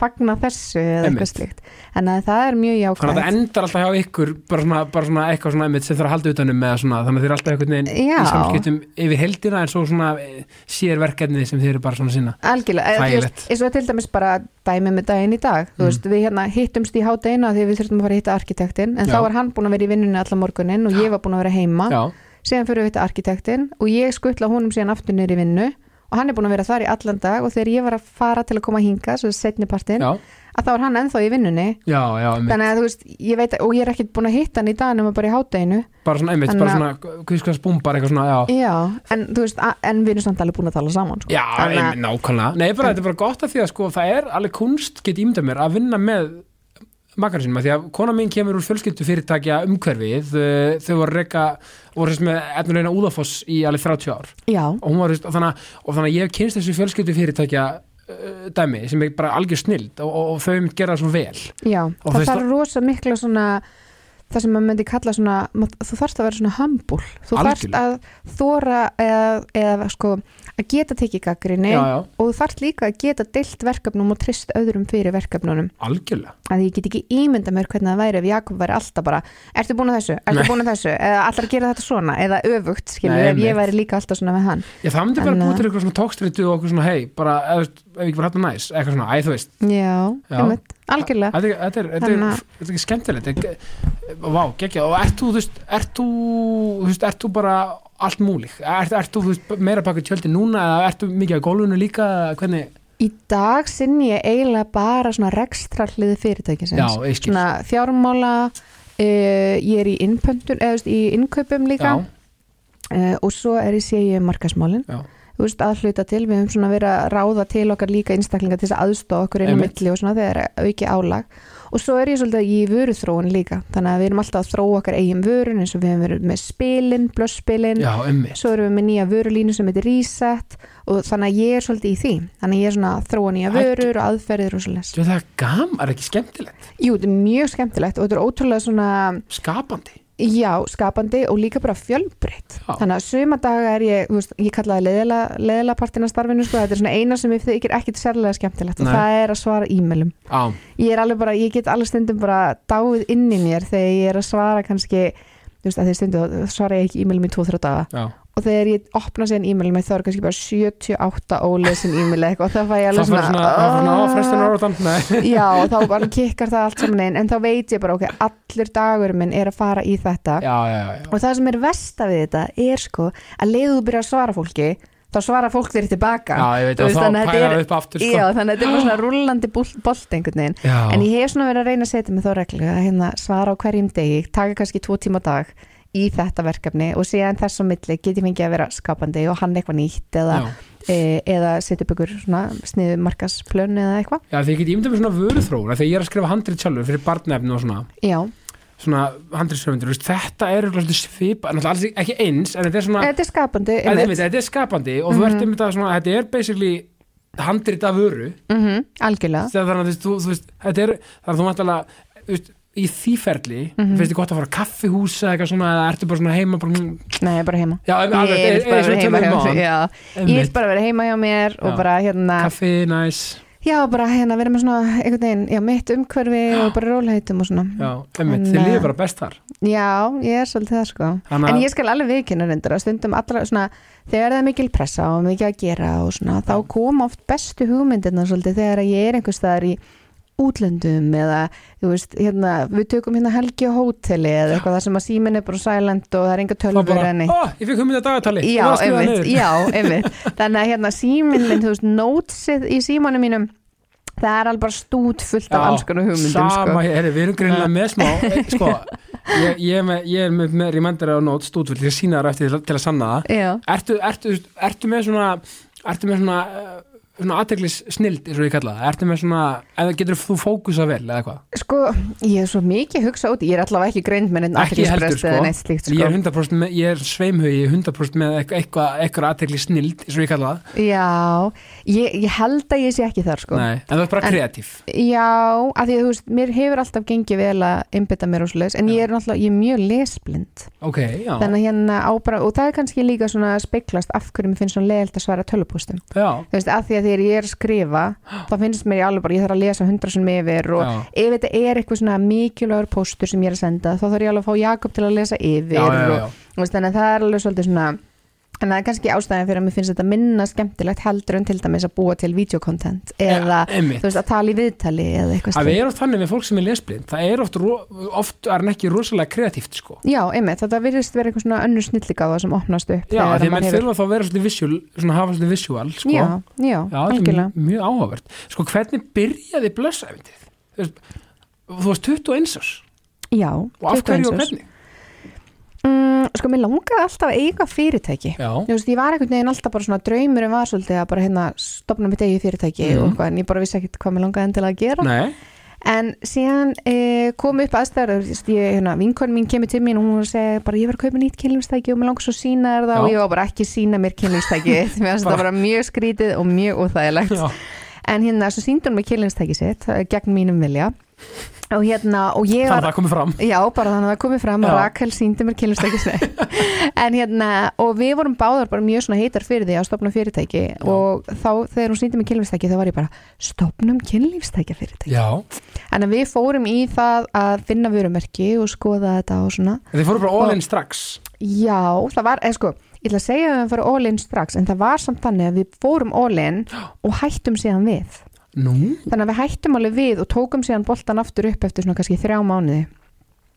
fagna þessu eða Einmitt. eitthvað þannig að það er mjög þannig að jákvæmt það endar alltaf hjá ykkur bara svona, bara svona eitthvað svona einmitt sem þarf að halda utanum með svona, þannig að þið er alltaf einhvern veginn í samskiptum yfir heldina en svo svona eh, sér verkefni sem þið eru bara svona sinna. Algjörlega, eins og til dæmis bara dæmi með daginn í dag, þú Mm. veist, við hérna hittumst í hádegina því við þurftum að fara að hitta arkitektin en Já. þá var hann búin að vera í vinnunni allan morgunin og ég var búin að vera heima. Já, síðan fyrir við hitta arkitektin og ég skuttla honum síðan aftur í vinnu og hann er búin að vera þar í allan dag og þegar ég var að fara til að koma hinga, svo setni partinn já, að þá er hann ennþá í vinnunni. Já, já þannig að þú veist, ég veit og ég er ekkert búin að hitta hann í dag nema bara í hádeginu. Bara svona einmitt, bara að- svona kvískast búmbar eitthvað svona, já. Já, en þú veist, en við erum samt alveg búin að tala saman sko. Já, að- einmitt, nákvæmlega. Nei, bara, þetta er bara gott að því að sko, það er alveg kunst get ímda mér að vinna með makar sinum, af því að kona mín kemur úr fjölskyldu fyrirtækja umhverfið uh, þau voru reyka, voru þess með etnulegna úðafoss í alveg 30 ár. Og, var, og, þannig, og þannig að ég hef kynst þessu fjölskyldu fyrirtækja uh, dæmi sem er bara algjör snild og, og, þau mynd gera það svo vel. Já, Og það þarf rosa mikla svona það sem maður myndi kalla svona þú þarfst að vera svona humble. Þú þarfst að þóra eða, eða sko, að geta tekið gaggrinni og þú þarfst líka að geta deilt verkefnum og trist öðrum fyrir verkefnunum. Algjörlega. Að ég get ekki ímynda mér hvernig það væri ef Jakob væri alltaf bara, ertu búin að þessu, ertu búin að þessu? Eða allar að gera þetta svona, eða öfugt skilur, Nei, ef ég væri líka alltaf svona með hann. Já, það myndi bara En, búið uh, til eitthvað svona tókstritu og eitthvað svona, hei, bara, ef, ef ekki bara hættu næs, eitthvað svona, æ, þú veist. Já, Já. einmitt, algjörlega. Þetta er, er, er, að- er ekki skemmtilegt. Vá, geggja og ert þú, þú veist, ert þú, þú veist, ert þú bara allt múlík, ert, ert þú, þú veist, meira baka tjöldi núna eða ert þú mikið á gólfinu líka, hvernig, í dag sinni ég eiginlega bara svona rekstrarliði fyrirtækisins. Já, svona fjármála uh, ég er í innpöntun eða þú veist, í innkaupum líka. Uh, og svo er ég sé ég markasmálin já, þú veist, að hluta til, við höfum svona verið að ráða til okkar líka einstaklinga til þess að aðstofa okkur inn á milli og svona þegar er auki álag og svo er ég svolítið í vöruþróun líka. Þannig að við erum alltaf að þróa okkar eigin vörun eins og við höfum verið með spilin, blösspilin. Svo erum við með nýja vörulínu sem heitir Reset. Og þannig að ég er svolítið í því. Þannig að ég er svona að þróa nýja vörur og aðferðir og svolítið það er gam, er ekki skemmtilegt? Jú, þetta er mjög skemmtilegt og þetta er ótrúlega svona skapandi Já, skapandi og líka bara fjölbreytt. Þannig að suma daga er ég veist, ég kallaði leðila, partina starfinu sko. þetta er svona eina sem ég þykir ekkit sérlega skemmtilegt og Nei. það er að svara e-mailum. Já, ég er alveg bara, ég get alveg stundum bara dáið inn í mér þegar ég er að svara kannski, þú veist, að því stundum svara ég ekki e-mailum í 2-3 daga. Já og þegar ég opna síðan e-mailum þá er kannski bara 78 ólesin e-mail eitthvað. Og það fæ ég alveg svona, Nei, já, og þá bara kikkar það allt saman inn. En þá veit ég bara, ok, allur dagur minn er að fara í þetta. Já, já, já, og það sem er versta við þetta er sko að leiðu þú byrja að svara fólki þá svara fólk þér tilbaka. Veit veist, þá þannig að þetta pæla er- upp aftur sko. Þannig að þetta er bara svona rullandi bolt einhvern veginn. En ég hef svona verið að reyna að setja mig þá reglu að hérna svara á hverjum degi, taka kannski tvo tíma dag í þetta verkefni og síðan þess á milli get ég fengið að vera skapandi og hann eitthvað nýtt eða, e, eða setja upp ykkur sniðu markasplön eða eitthvað. Já, því ég get ímyndað með svona vöruþróun Þegar ég er að skrifa handrið sjálfur fyrir barnefni og svona. Já, Svona handriðsöfundur, þetta er alls ekki eins, en þetta er svona þetta er skapandi Þetta einmitt. einmitt, þetta er skapandi og þú ert einmitt að svona, þetta er basically handrit af vöru. Mhm, algjörlega. Þegar þannig að þú, veist, þetta er þannig að þú veist, í því ferli Mhm. finnst þið gott að fara á kaffihús eða eitthvað svona, eða ertu bara svona heima bara, mm, Nei, bara heima. Já, alveg, Ég vil bara vera heima hjá mér ég vil bara vera heima hjá mér og Já. bara hérna kaffi, næs. Já, bara hérna vera með svona einhvern veginn, já, mitt umhverfi og bara rólheitum og svona. Já, einmitt, þið að- líður bara best þar. Já, ég er svolítið það sko. Þannig en að- ég skal alveg viðkynna reyndar að stundum allra svona, þegar það er mikil pressa og mikið að gera og svona, þá koma oft bestu hugmyndirna svolítið þegar ég er einhvers staðar í útlöndum eða, veist, hérna við tökum hérna helgi á hóteli eða eitthvað þar sem að síminn er bara silent og það er enga tölfur bara, en ó, ég fikk hugmynd að dagatali Já, einmitt, já, einmitt. Þannig að hérna síminn minn, þú veist, notesið í símanum mínum það er alveg bara stút fullt af alls konar hugmyndum sama, sko. hér, við erum greinlega með smá eh, sko, ég, ég, er með, ég er með, með reminder á nót stúdvill, ég sína það eftir til, til að sanna það. Já, ertu, ertu, ertu með svona ertu með svona, eh, svona aðteglis snild, eins og ég kalla það, ertu með svona eða getur þú fókusa vel eða hvað? Sko, ég er svo mikið hugsa út ég er allavega ekki greind með Ekki heldur, athyglisbrest sko. eða neitt slíkt ég sko. er 100% með, ég er sveimhugi 100% með eitthvað, eitthvað, aðteglis snild eins og ég kalla það, Já, ég, ég held að ég sé ekki þar sko. nei, en það er bara En- kreatív Já, af því að þú veist, mér hefur alltaf gengið vel að einbytta mér svoleiðis, en ég er náttúrulega, ég er og þegar ég er að skrifa þá finnst mér ég alveg bara, ég þarf að lesa hundra sem yfir og já, ef þetta er eitthvað svona mikilvægur póstur sem ég er að senda þá þarf ég alveg að fá Jakob til að lesa yfir já. Og, veist, þannig að það er alveg svolítið svona en það er kannski ástæðan fyrir að mér finnst þetta minna skemmtilegt heldur en til dæmis að búa til videokontent eða Ja, veist, að tala í viðtali eða eitthvað slíkt. erum oft þannig með fólk sem er lesblind það er oft, oft er ekki rosalega kreatíft sko Já, einmitt, þetta virðist vera eitthvað svona önnur snilligáða sem opnast upp Já, því hefur- þurfa þá að vera svolítið visual, svona hafa svolítið visual, sko. Já, já, Já, er algjörlega mjög, mjög áhugavert. Sko, hvernig byrjaði blössæfintið? Þú varst 21 árs Já, og af 21 hverju og árs. Sko, mér langaði alltaf að eiga fyrirtæki. Já, Þú veist, ég var einhvern veginn alltaf bara svona draumurinn var svolítið að bara hérna stopna mitt eigi fyrirtæki Mhm. og eitthvað, en ég bara vissi ekkert hvað mér langaði endilega að gera. Nei, en síðan e, kom upp aðstæður ég, hérna, vinkon mín kemur til mín og hún segi bara ég var að kaupa nýtt kynlífstæki og mér langar svo sína þér það Já. og ég var bara ekki sína mér kynlífstæki. Það bara. mjög skrítið og mjög óþægilegt. Já, en hérna, svo hún mér kynlífstæki sitt eh, gegn mínum vilja og hérna, og ég þannig að var það komið fram. Já, bara þannig að það komið fram. Já. Rakel síndi mér kynlífstæki en hérna, og við vorum báðar bara mjög svona heitar fyrir því að stopna fyrirtæki. Og þá þegar hún síndi mér kynlífstæki þá var ég bara, stopnum kynlífstækja fyrirtæki Já, en við fórum í það að finna vörumerki og skoða þetta og svona. Þið fóru bara all in strax. Já, það var, eða sko ég ætla að segja að við fórum all in strax en það var samt þannig að við fórum all in og hættum síðan við Nú, þannig að við hættum alveg við og tókum síðan boltan aftur upp eftir svona kannski þrjá mánuði.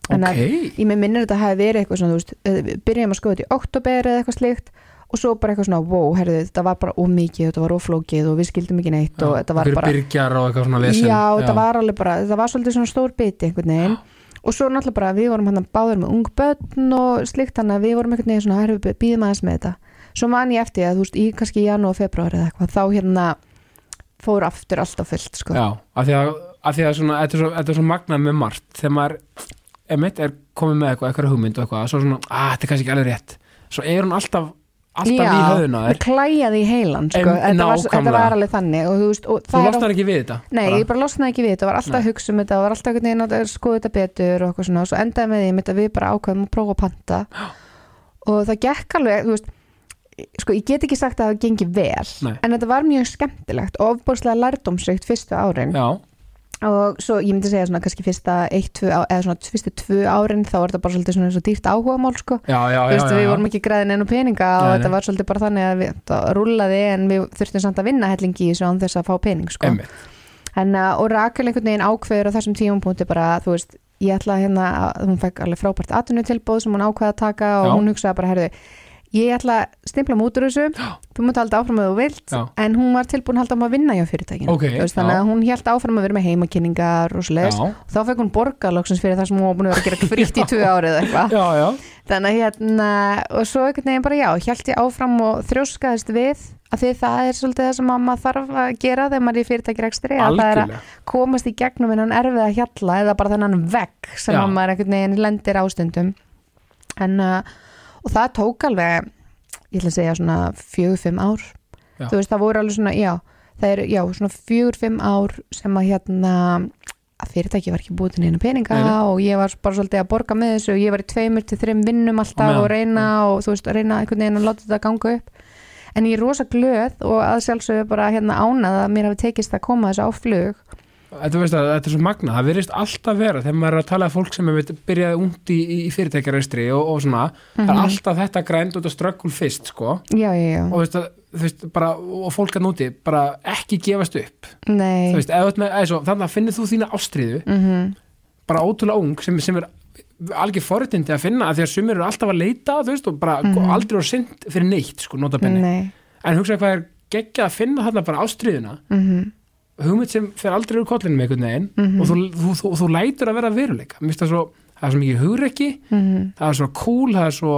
Þannig að ok. ég með minnir þetta hafi verið eitthvað svona, þú veist, eh, byrjum að skoða þetta í oktober eða eitthvað slíkt og svo bara eitthvað svona, wow, herðu, þetta var bara ómikið, þetta var óflókið og við skildum ekki neitt og þetta var bara, byrgjar og eitthvað svona vesen. já, þetta var alveg bara, þetta var svolítið svona stór biti einhvern veginn. Og svo náttúrulega bara við vorum hann báður með ung börn og slíkt þannig að við vorum einhvern veginn svona, herðu, býðum aðeins með þetta. Svo man ég eftir að, þú veist, í kannski janúar og februar eða eitthvað, þá hérna fór aftur alltaf fullt, sko. Já, af því að, af því að svona, þetta er svo, þetta er svo magnað með margt. Þegar maður emitt, er komið með eitthvað, eitthvað hugmynd og eitthvað, svo svona, að þetta er kannski ekki alveg rétt. Svo er hún alltaf, alltaf í höfðuna það þér. klæjaði í heilan sko. En- þetta, var, þetta var alveg þannig og, þú veist, og þú það er ekki við þetta Nei, bara. ég bara losnaði ekki við þetta, var alltaf að hugsa um þetta var alltaf einhvern veginn að skoða þetta betur og eitthvað svona. Og svo endaði með því að við bara ákveðum að prófa að panta. Og það gekk alveg, þú veist sko, ég get ekki sagt að það gengi vel Nei. en þetta var mjög skemmtilegt og ofbúrslega lærdómsrikt fyrstu árin Já, og svo ég myndi segja svona kannski fyrsta eitt, tvö, á- eða svona fyrstu tvö árin þá var þetta bara svolítið svona eins og dýrt áhugamál sko já, já, Þú já, veist, já, við já. vorum ekki græðin enn peninga og Nei, þetta nei. var svolítið bara þannig að við, það rúlaði en við þurftum samt að vinna hellingi í þessu án þess að fá pening sko. Einmitt. en, uh, og Rakel einhvern veginn ákveður á þessum tíumpunkti bara, þú veist, ég ætla hérna að hún fekk alveg frábært atvinnutilbóð sem hún ákveða að taka og Já. hún hugsaði bara, herðu ég ætla að stimpla mig út úr þessu. Þú mútt halda áfram að þú vilt Já. en hún var tilbúin að halda um að vinna hjá fyrirtækinu. Ok, Þú veist, þannig að hún held áfram að vera með heimakynningar og Já, þá fekk hún borgarlóksins fyrir það sem hún var búin að vera að gera frítt í tvö árið eða eitthvað. Þannig að hérna og svo einhvern veginn bara já, held ég áfram og þrjóskaðist við að því það er svolítið það sem að maður þarf að gera þegar maður er í fyrirtækirekstri að það er að komast í gegnum hennan erfið að hjalla eða bara þennan vegg sem Já. að maður einhvern veginn lendir ástundum en uh, og það tók alveg ég ætla að segja svona fjögur, fimm ár. Já. þú veist það voru alveg svona, já það er, já, svona fjögur, fimm ár sem að hérna að fyrirtæki var ekki búið til neina peninga Nei, og ég var bara svolítið að borga með þessu. Og ég var í tveimur til þreim vinnum alltaf meðan, og reyna og þú veist, reyna einhvern veginn að láta þetta ganga upp. En ég er rosa glöð og að sjálfsögðu bara hérna ánað að mér hafi tekist að koma þessu á flug Þetta, veist að, þetta er svo magna, það virðist alltaf vera þegar maður er að tala um fólk sem er byrjaði ungt í, í fyrirtækjaristri og, og svona það er alltaf þetta grænd út af ströggul fyrst sko. Já, já, já, og, veist, að, veist, bara, og fólk að núti bara ekki gefast upp. Þannig að finnir þú þína ástriðu mm bara ótrúlega ung sem, sem er algjör forréttindi að finna að því að sumir eru alltaf að leita veist og bara aldrei voru sint fyrir neitt sko notabenni nei, en hugsa hvað er geggjað að finna þarna bara ástriðuna mm hugmynd sem fer aldrei úr kollinu með einhvern veginn Mhm. og þú, þú, þú, þú lætur að vera veruleika. Það, svo, það er svo mikið hugrekki mhm. það er svo cool, það svo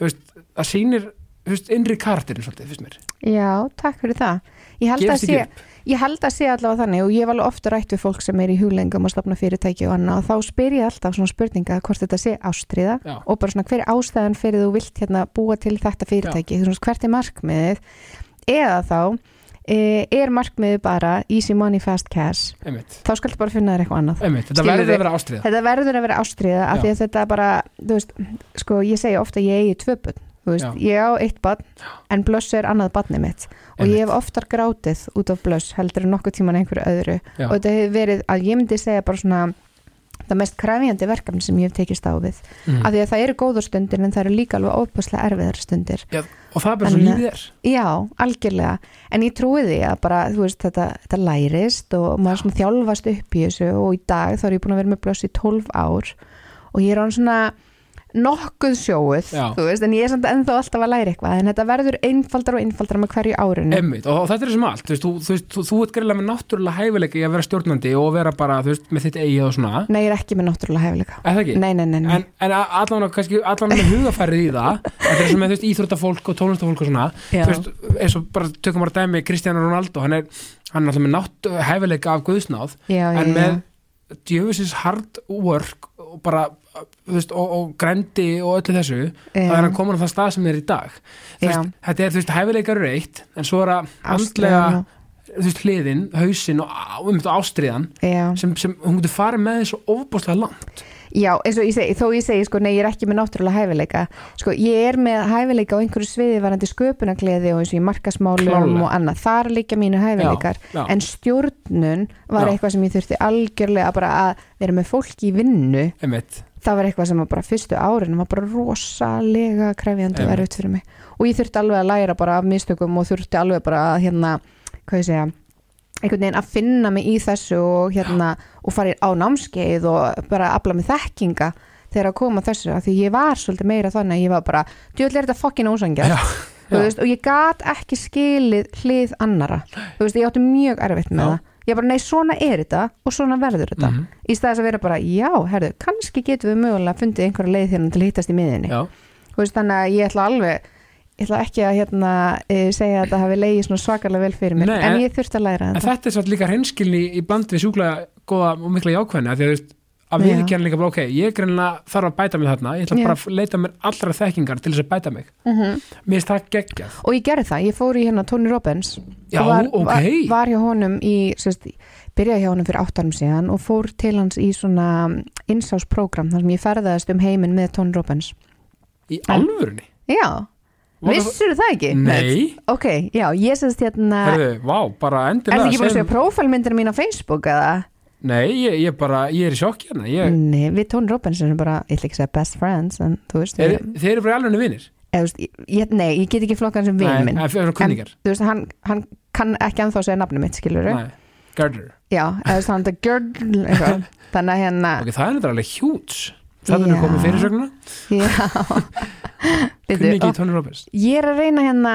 veist, það sýnir veist, innri kartirinn svolítið, finnst mér. Já, takk fyrir það. Ég held, að gefst sé, ekki upp. ég held að sé allavega þannig og ég hef alveg ofta rætt við fólk sem er í huglengum og stopna fyrirtæki og annað og þá spyr ég alltaf svona spurninga hvort þetta sé ástriða Já. og bara svona hver er ástæðan fyrir þú vilt hérna búa til þetta fyrirtæki, þú veist hvert er markmiðið? Eða þá er markmiðið bara easy money fast cash? Einmitt, þá skaltu bara finna þér eitthvað annað. Einmitt, þetta Skilurðu? verður að vera ástriða þetta verður að vera ástriða af því að þetta bara, veist sko ég segi ofta að ég eigi tvö Já. ég á eitt barn en blöss er annað barnið mitt. Og Einmitt. ég hef oftar grátið út af blöss heldur en nokkuð tíman einhverju öðru. Já. og þetta hefur verið að ég myndi segja bara svona það mest krafjandi verkefni sem ég hef tekist á við. Mm. af því að það eru góður stundir en það eru líka alveg óbúslega erfiðar stundir. Já, og það er bara svo En, lífið er. Já, algjörlega, en ég trúi því að bara, þú veist, þetta, þetta lærist og maður svona þjálfast upp í þessu og í dag þá er ég búin að vera með blöss í 12 ár og ég er án svona nokkuð þú veist, en ég er samt ennþá alltaf að læra eitthvað, en þetta verður einfaldar og einfaldar með hverju árinu. Einmitt, og, þetta er sem allt, þú veist, þú, ert greiðlega með náttúrulega hæfileika í að vera stjórnandi og vera bara, þú veist, með þitt eigið og svona Nei, ég er ekki með náttúrulega. Er ekki? Nei, nei, nei, nei. En, en allan með hugafærið í það Þetta er sem með, þú veist, íþróttafólk og tónlistafólk og svona Já. Þú veist, eins og bara tökum bara dæmi Cristiano Ronaldo, hann er, hann er alltaf með nátt hæfileika af guðsnáð já, En með djöfisins hard work og bara, veist, og, og grændi og öllu þessu Það er hann komin á það stað sem er í dag Já. veist, Þetta er, þú veist, hæfileikar eru eitt En svo er að andlega, þú veist, hliðin, hausinn og, um þetta ástriðan Já. sem, sem hún getur farið með þessu ofbúslega langt Já, eins og ég segi, þó ég segi sko, nei, ég er ekki með náttúrulega hæfileika sko, ég er með hæfileika á einhverju sviði varandi sköpunagleði og eins og í markasmálum og annað, þar liggja mínu hæfileikar já. en stjórnun var Já. eitthvað sem ég þurfti algjörlega bara að vera með fólki í vinnu Einmitt. það var eitthvað sem var bara fyrstu árin var bara rosalega krefjandi Einmitt. erfitt fyrir mig og ég þurfti alveg að læra bara af mistökum og þurfti alveg bara að hérna, hvað ég segja einhvern veginn að finna mig í þessu og hérna og farið á námskeið og bara afla mig þekkinga þegar að koma þessu af því ég var svolítið meira þannig að ég var bara djöðlega er þetta fokkin veist, og ég gat ekki skilið hlið annara veist, ég átti mjög erfitt með Já. það. Ég bara, nei, svona er þetta og svona verður þetta. Mhm. í staðis að vera bara, já, herðu, kannski getum við mögulega fundið einhverja leið hérna til að hittast í miðinni veist, þannig að ég ætla alveg ég ætla ekki að hérna, e, segja að þetta hafi leiði svakalega vel fyrir mér Nei, en ég þurfti að læra en þetta. þetta er satt líka hreinskilni í bland við sjúklega góða og mikla jákvæðina því að að við ekki líka bara ok, ég þarf að bæta mig þarna ég ætla Já. bara að leita mér allra þekkingar til þess að bæta mig. Mhm. mér finnst það geggjað. Og ég gerði það, ég fór í hérna Tony Robbins Já, og var, ok. var, var hjá honum í sérst, byrjaði hjá honum fyrir áttanum síðan og fór til hans í svona insásprógram þar sem ég ferðaðist um heiminn með Tony Robbins. Í alvörunni? Já, Vissur það ekki? Nei, ok, já, ég sérst hérna herðu, vá, bara er endilega það ekki bara að segja prófælmyndir mín á Facebook eða? Nei, ég, ég bara, ég er í sjokk hérna ég, Nei, við Tony Robbins erum bara, ég ætla ekki að segja best friends en þú veist, er, við, Þeir eru bara alveg vinnir þú ég, ég, nei, ég get ekki flokkan sem vin minn. Nei, það er kunningar. þú veist, hann, hann kann ekki anþá að segja nafni mitt, skilur Nei, Gardner já, eða þú er gjörl eitthvað. þannig að hérna Ok, það er er Já. komið fyrirsögnuna Kunni ekki Tony Robbins. Ég er að reyna hérna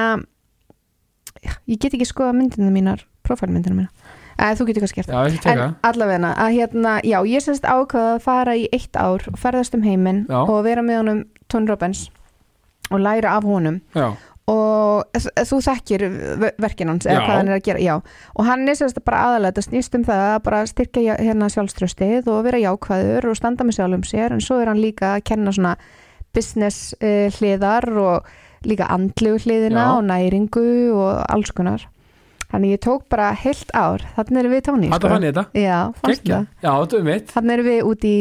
ég get ekki skoða myndinu mínar prófælmyndinu mína. Eða, þú getur kannski gert Já, En allavegna, að hérna, já, ég semst ákvaða að fara í eitt ár og ferðast um heiminn Já. og vera með honum Tony Robbins og læra af honum. Já, og þú þekkir verkin hans eða hvað hann er að gera, já. Og hann er sérst bara aðalega, þetta snýst um það að bara styrkja hérna sjálfströstið og vera jákvæður og standa með sjálfum sér en svo er hann líka að kenna svona business uh, hliðar og líka andlu hliðina Já. og næringu og alls konar. Þannig ég tók bara heilt ár. Þannig erum við tóni mitt. Þannig erum við út í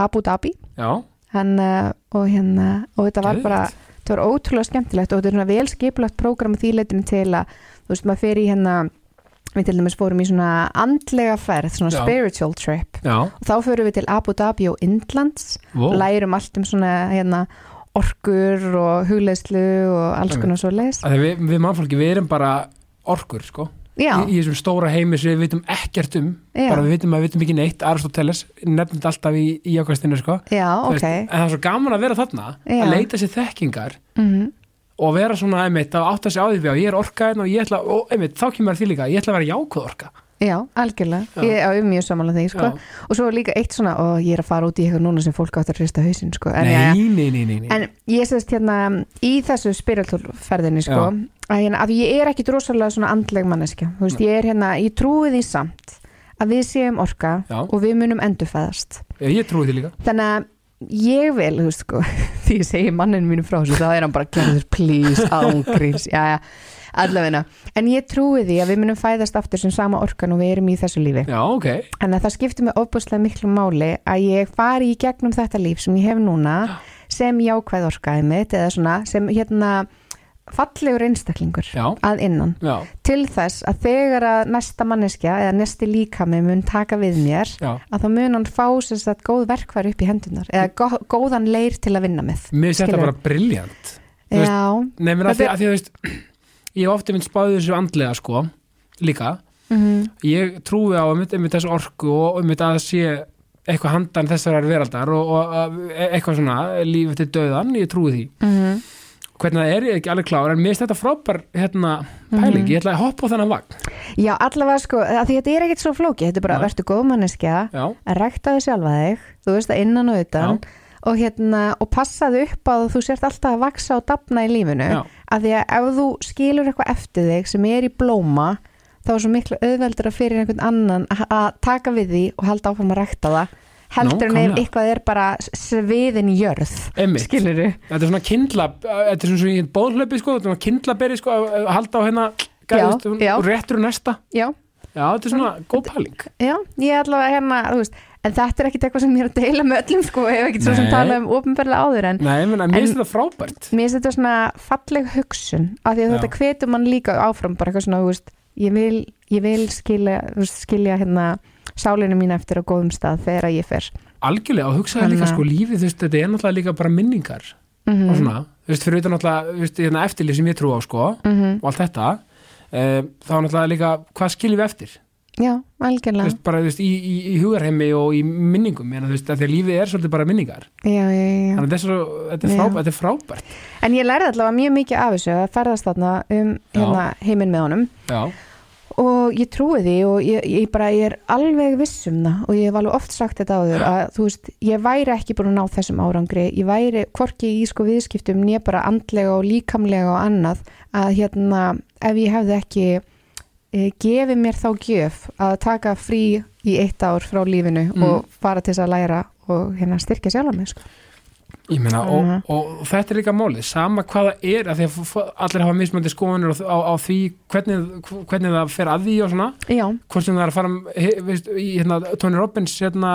Abu Dhabi. Já, hann, uh, og hérna og þetta var Geðveikt. bara þetta var ótrúlega skemmtilegt og þetta er svona vel skipulagt prógram því leitinu til að, þú veist, maður fer í hérna við til dæmis fórum í svona andlega ferð, svona Já. spiritual trip. Já, og þá förum við til Abu Dhabi og Indlands Vó. lærum allt um svona hérna orkur og hugleyslu og alls konar svo leis við, við mannfólki, við erum bara orkur, sko Já, í, þessum stóra heimi sem við vitum ekkert um Já. bara við vitum að við vitum ekki neitt Aristoteles nefnir alltaf í, í ákvæmstinu sko. já, Þú ok veist, en það er svo gaman að vera þarna Já. að leita sér þekkingar mm og vera svona einmitt að átta sig á því að ég er orka hérna og ég ætla, og einmitt, þá kemur því líka ég ætla að vera jákvæð orka Já, algjörlega, Já. ég er mjög samanlega því sko. Já. og svo líka eitt svona og ég er að fara út í eitthvað núna sem fólk átt að hrista hausinn sko. en, nei, ja, nei, nei, nei, nei. en ég sést hérna í þessu spiritualferðinni sko, að, hérna, að ég er ekki drosalega svona andleg manneskja Þú veist, ég er hérna, ég trúi því samt að við séum orka Já. og við munum endurfæðast ég, ég trúi því líka þannig að ég vil, þú veist sko því ég segi manninu mínu frá þessu þá er hann bara please, ángríns já, já, allavegna en ég trúi því að við munum fæðast aftur sem sama orkan og við erum í þessu lífi. Já, ok, en að það skiptir mig ofbúslega miklu máli að ég fari í gegnum þetta líf sem ég hef núna sem jákvæð orkaði mitt eða svona sem hérna fallegur einstaklingur já, að innan. Já, til þess að þegar að næsta manneskja eða næsti líkami mun taka við mér já. að þá mun hann fá sem sagt góð verkværi upp í hendunar eða gó, góðan leir til að vinna með mér finnst þetta bara briljant Já, nei, menn að því að því að þú veist ég hef ofta mynd spáðið þessu andlega sko líka, mm ég trúi á einmitt, einmitt þessu orku og einmitt að það sé eitthvað handan þessarar veraldar og, og og eitthvað svona líf til döðan, ég trúi því. -hmm. hvernig það er ég ekki alveg klár en mér finnst þetta frábær hérna, pæling, Mhm. ég ætla að hoppa á þennan vagn. Já, allavega sko, þetta er ekkert svo flóki þetta er bara, verður góð manneskja já, að rækta þig sjálfa þig, þú veist að innan og utan og hérna, og passaðu upp að þú sért alltaf að vaksa og dafna í lífinu. Já, að því að ef þú skilur eitthvað eftir þig sem er í blóma þá er svo miklu auðveldur að fyrir einhvern annan að- taka við því og halda áfram að rækta það. Heldur ef Nákvæmlega. eitthvað er bara sviðin jörð einmitt. skilur þú? þetta er svona kindla, þetta er svona svona bóðhlaupi sko, þetta er svona kindlaberi sko að að halda á hérna Já, gæðust, já. og réttur næsta Já, já, þetta er svona góð pæling. Já, ég ætla að hérna, þú veist en þetta er ekkit eitthvað sem ég er að deila með öllum sko, ég hef ekkit svo sem tala um ofinberlega áður en. Nei, menn, mér finnst þetta frábært. mér finnst þetta svona falleg hugsun af því að Já. þetta hvetur mann líka áfram bara eitthvað svona, þú veist, ég vil, ég vil skilja, þú veist, skilja hérna sálinu mín eftir á góðum stað þegar ég fer. Algjörlega og hugsaði líka Þannig að- sko lífið, þú veist, þetta er náttúrulega líka bara minningar. Mm og svona, þú veist, fyrir utan náttúrulega þú veist, hérna eftirlið sem ég trú á sko -hmm. og allt þetta e, þá náttúrulega líka, hvað skiljum við eftir já, algjörlega. Veist, bara veist, í, í, í hugarheimi og í minningum en, þú veist, því að lífið er svolítið bara minningar. Já, já, já. þannig að er, svo, þetta er, Já. frá, þetta er frábært. En ég lærði allavega mjög mikið af þessu að ferðast þarna um hérna, heiminn með honum. Já, og ég trúi því og ég, ég bara ég er alveg viss um það og ég hef alveg oft sagt þetta áður að þú veist, ég væri ekki búin að ná þessum árangri. Ég væri hvorki í sko viðskiptum nýja bara andlega og líkamlega og annað að hérna ef ég hefði ekki gefið mér þá gjöf að taka frí í eitt ár frá lífinu Mm. og fara til þess að læra og hérna styrkja sjálf mig sko. ég meina og, og, og þetta er líka málið, sama hvað það er að því að allir hafa mismöndi skoðanir á, á, á því hvernig, hvernig það fer að því og svona, já, hvort sem það er að fara he, veist, í hérna, Tony Robbins hérna,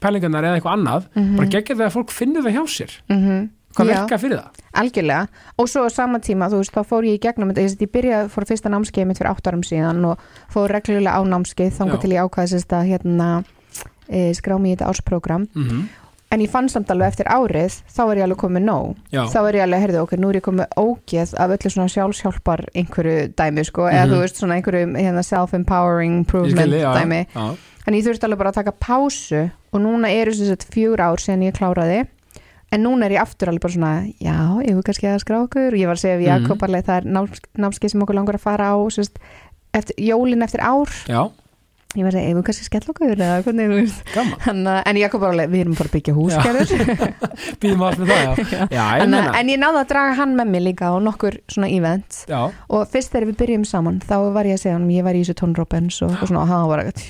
pælingarnar eða eitthvað annað. Mhm. bara geggja það að fólk finnur það hjá sér. Mm hvað verka fyrir það Algjörlega og svo á sama tíma þú veist þá fór ég í gegnum ég, ég byrjaði fór fyrsta námskeið mitt fyrir átt árum síðan og fór reglulega á námskeið Já. þangað til ég ákvaði sérst að hérna e, skrá mig í þetta ársprogram mm -hmm. en ég fann samt alveg eftir árið þá er ég alveg komið nóg Já. þá er ég alveg, heyrðu, ok, nú er ég komið ógeð af öllu svona sjálfshjálpar einhverju dæmi sko, eða Mhm. þú veist svona einhverju hérna, self-empowering improvement skilji, dæmi já. en ég þurfti alveg bara að taka pásu og núna eru þess að fjögur ár síðan ég kláraði en núna er ég aftur alveg bara svona já, ég vil kannski að skrá okkur. Og ég var að segja við. Jakob alveg það er náms, námskeið sem okkur langar að fara á sérst, eftir, jólin eftir ár. Já, ég var að vil kannski skella okkur gaman. En, Jakob alveg, við erum bara að byggja hús býðum allt með það, já, já, ég en, en ég náði að draga hann með mig líka á nokkur svona event. Já, og fyrst þegar við byrjum saman þá var ég að segja hann, ég var í þessu Robbins og, og svona, og hann var að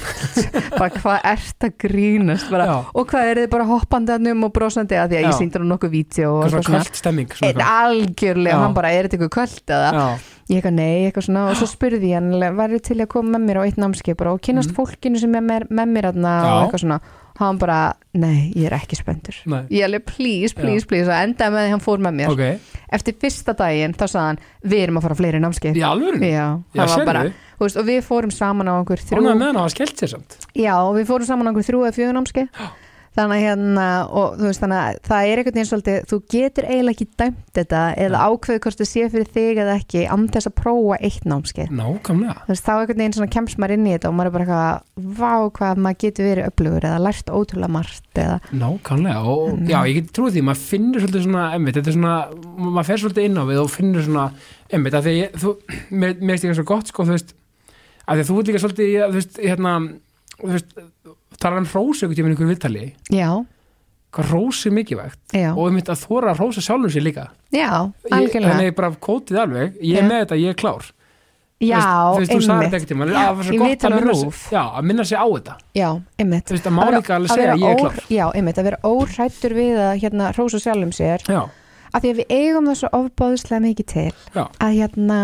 bara hvað ert að grínast? Bara, og hvað er þið bara hoppandi að um og brosandi? Að því að ég sýndur hann nokkuð vídeo og svona. kvöld stemming algjörlega, hann bara, er þetta eitthvað kvöld eða? Já, Ég eitthvað, nei, eitthvað svona, og svo spurði ég hann, væri til að koma með mér á eitt námskeið? Bara og kynast Mhm. fólkinu sem er með, með mér aðna Já. og eitthvað svona. hann bara, nei, ég er ekki Nei. ég alveg, please, please, please og endaði með því hann fór með mér. Ok, eftir fyrsta daginn, þá sagði hann við erum að fara fleiri námskeið. Í alvöru Já, Já, það var bara, veist, og við fórum saman á einhver þrjú með hann að hafa skellt sér samt? Já, og við fórum saman á einhver þrjú eða fjögur námskeið þannig að hérna, og þú veist, þannig að það er einhvern veginn svolítið, þú getur eiginlega ekki dæmt þetta eða ákveðu hvort það sé fyrir þig eða ekki, án þess að prófa eitt námskeið nákvæmlega þú veist, þá einhvern veginn svona kemst maður inn í þetta og maður er bara eitthvað, vá hvað maður getur verið öflugur eða lært ótrúlega margt eða, Nákvæmlega og Mm. já, ég get trúið því, maður finnur svolítið svona, emmitt, þetta er svona, maður fer svolítið inn á við og finnur svona, því þú, svo gott, sko, þú því þú þú veist, hérna, þú veist, talar um hrósi einhvern tíminn einhverju viðtali, já, hvað hrósi er mikilvægt? Já, og einmitt að þóra að hrósa sjálfum sér líka. já, algjörlega. þannig bara kótið alveg, ég er Já. með þetta, ég er klár. já, veist, þú sagði einmitt þetta ekkert Já, að það var svo gott að minna, sig, já, að minna sig á þetta. já, einmitt. Þú veist, að má Að vera- líka alveg að segja að ég er klár. já, einmitt, að vera óhrættur við að hérna hrósa sjálfum sér. Já, að því að við eigum það svo ofbáðslega mikið til að hérna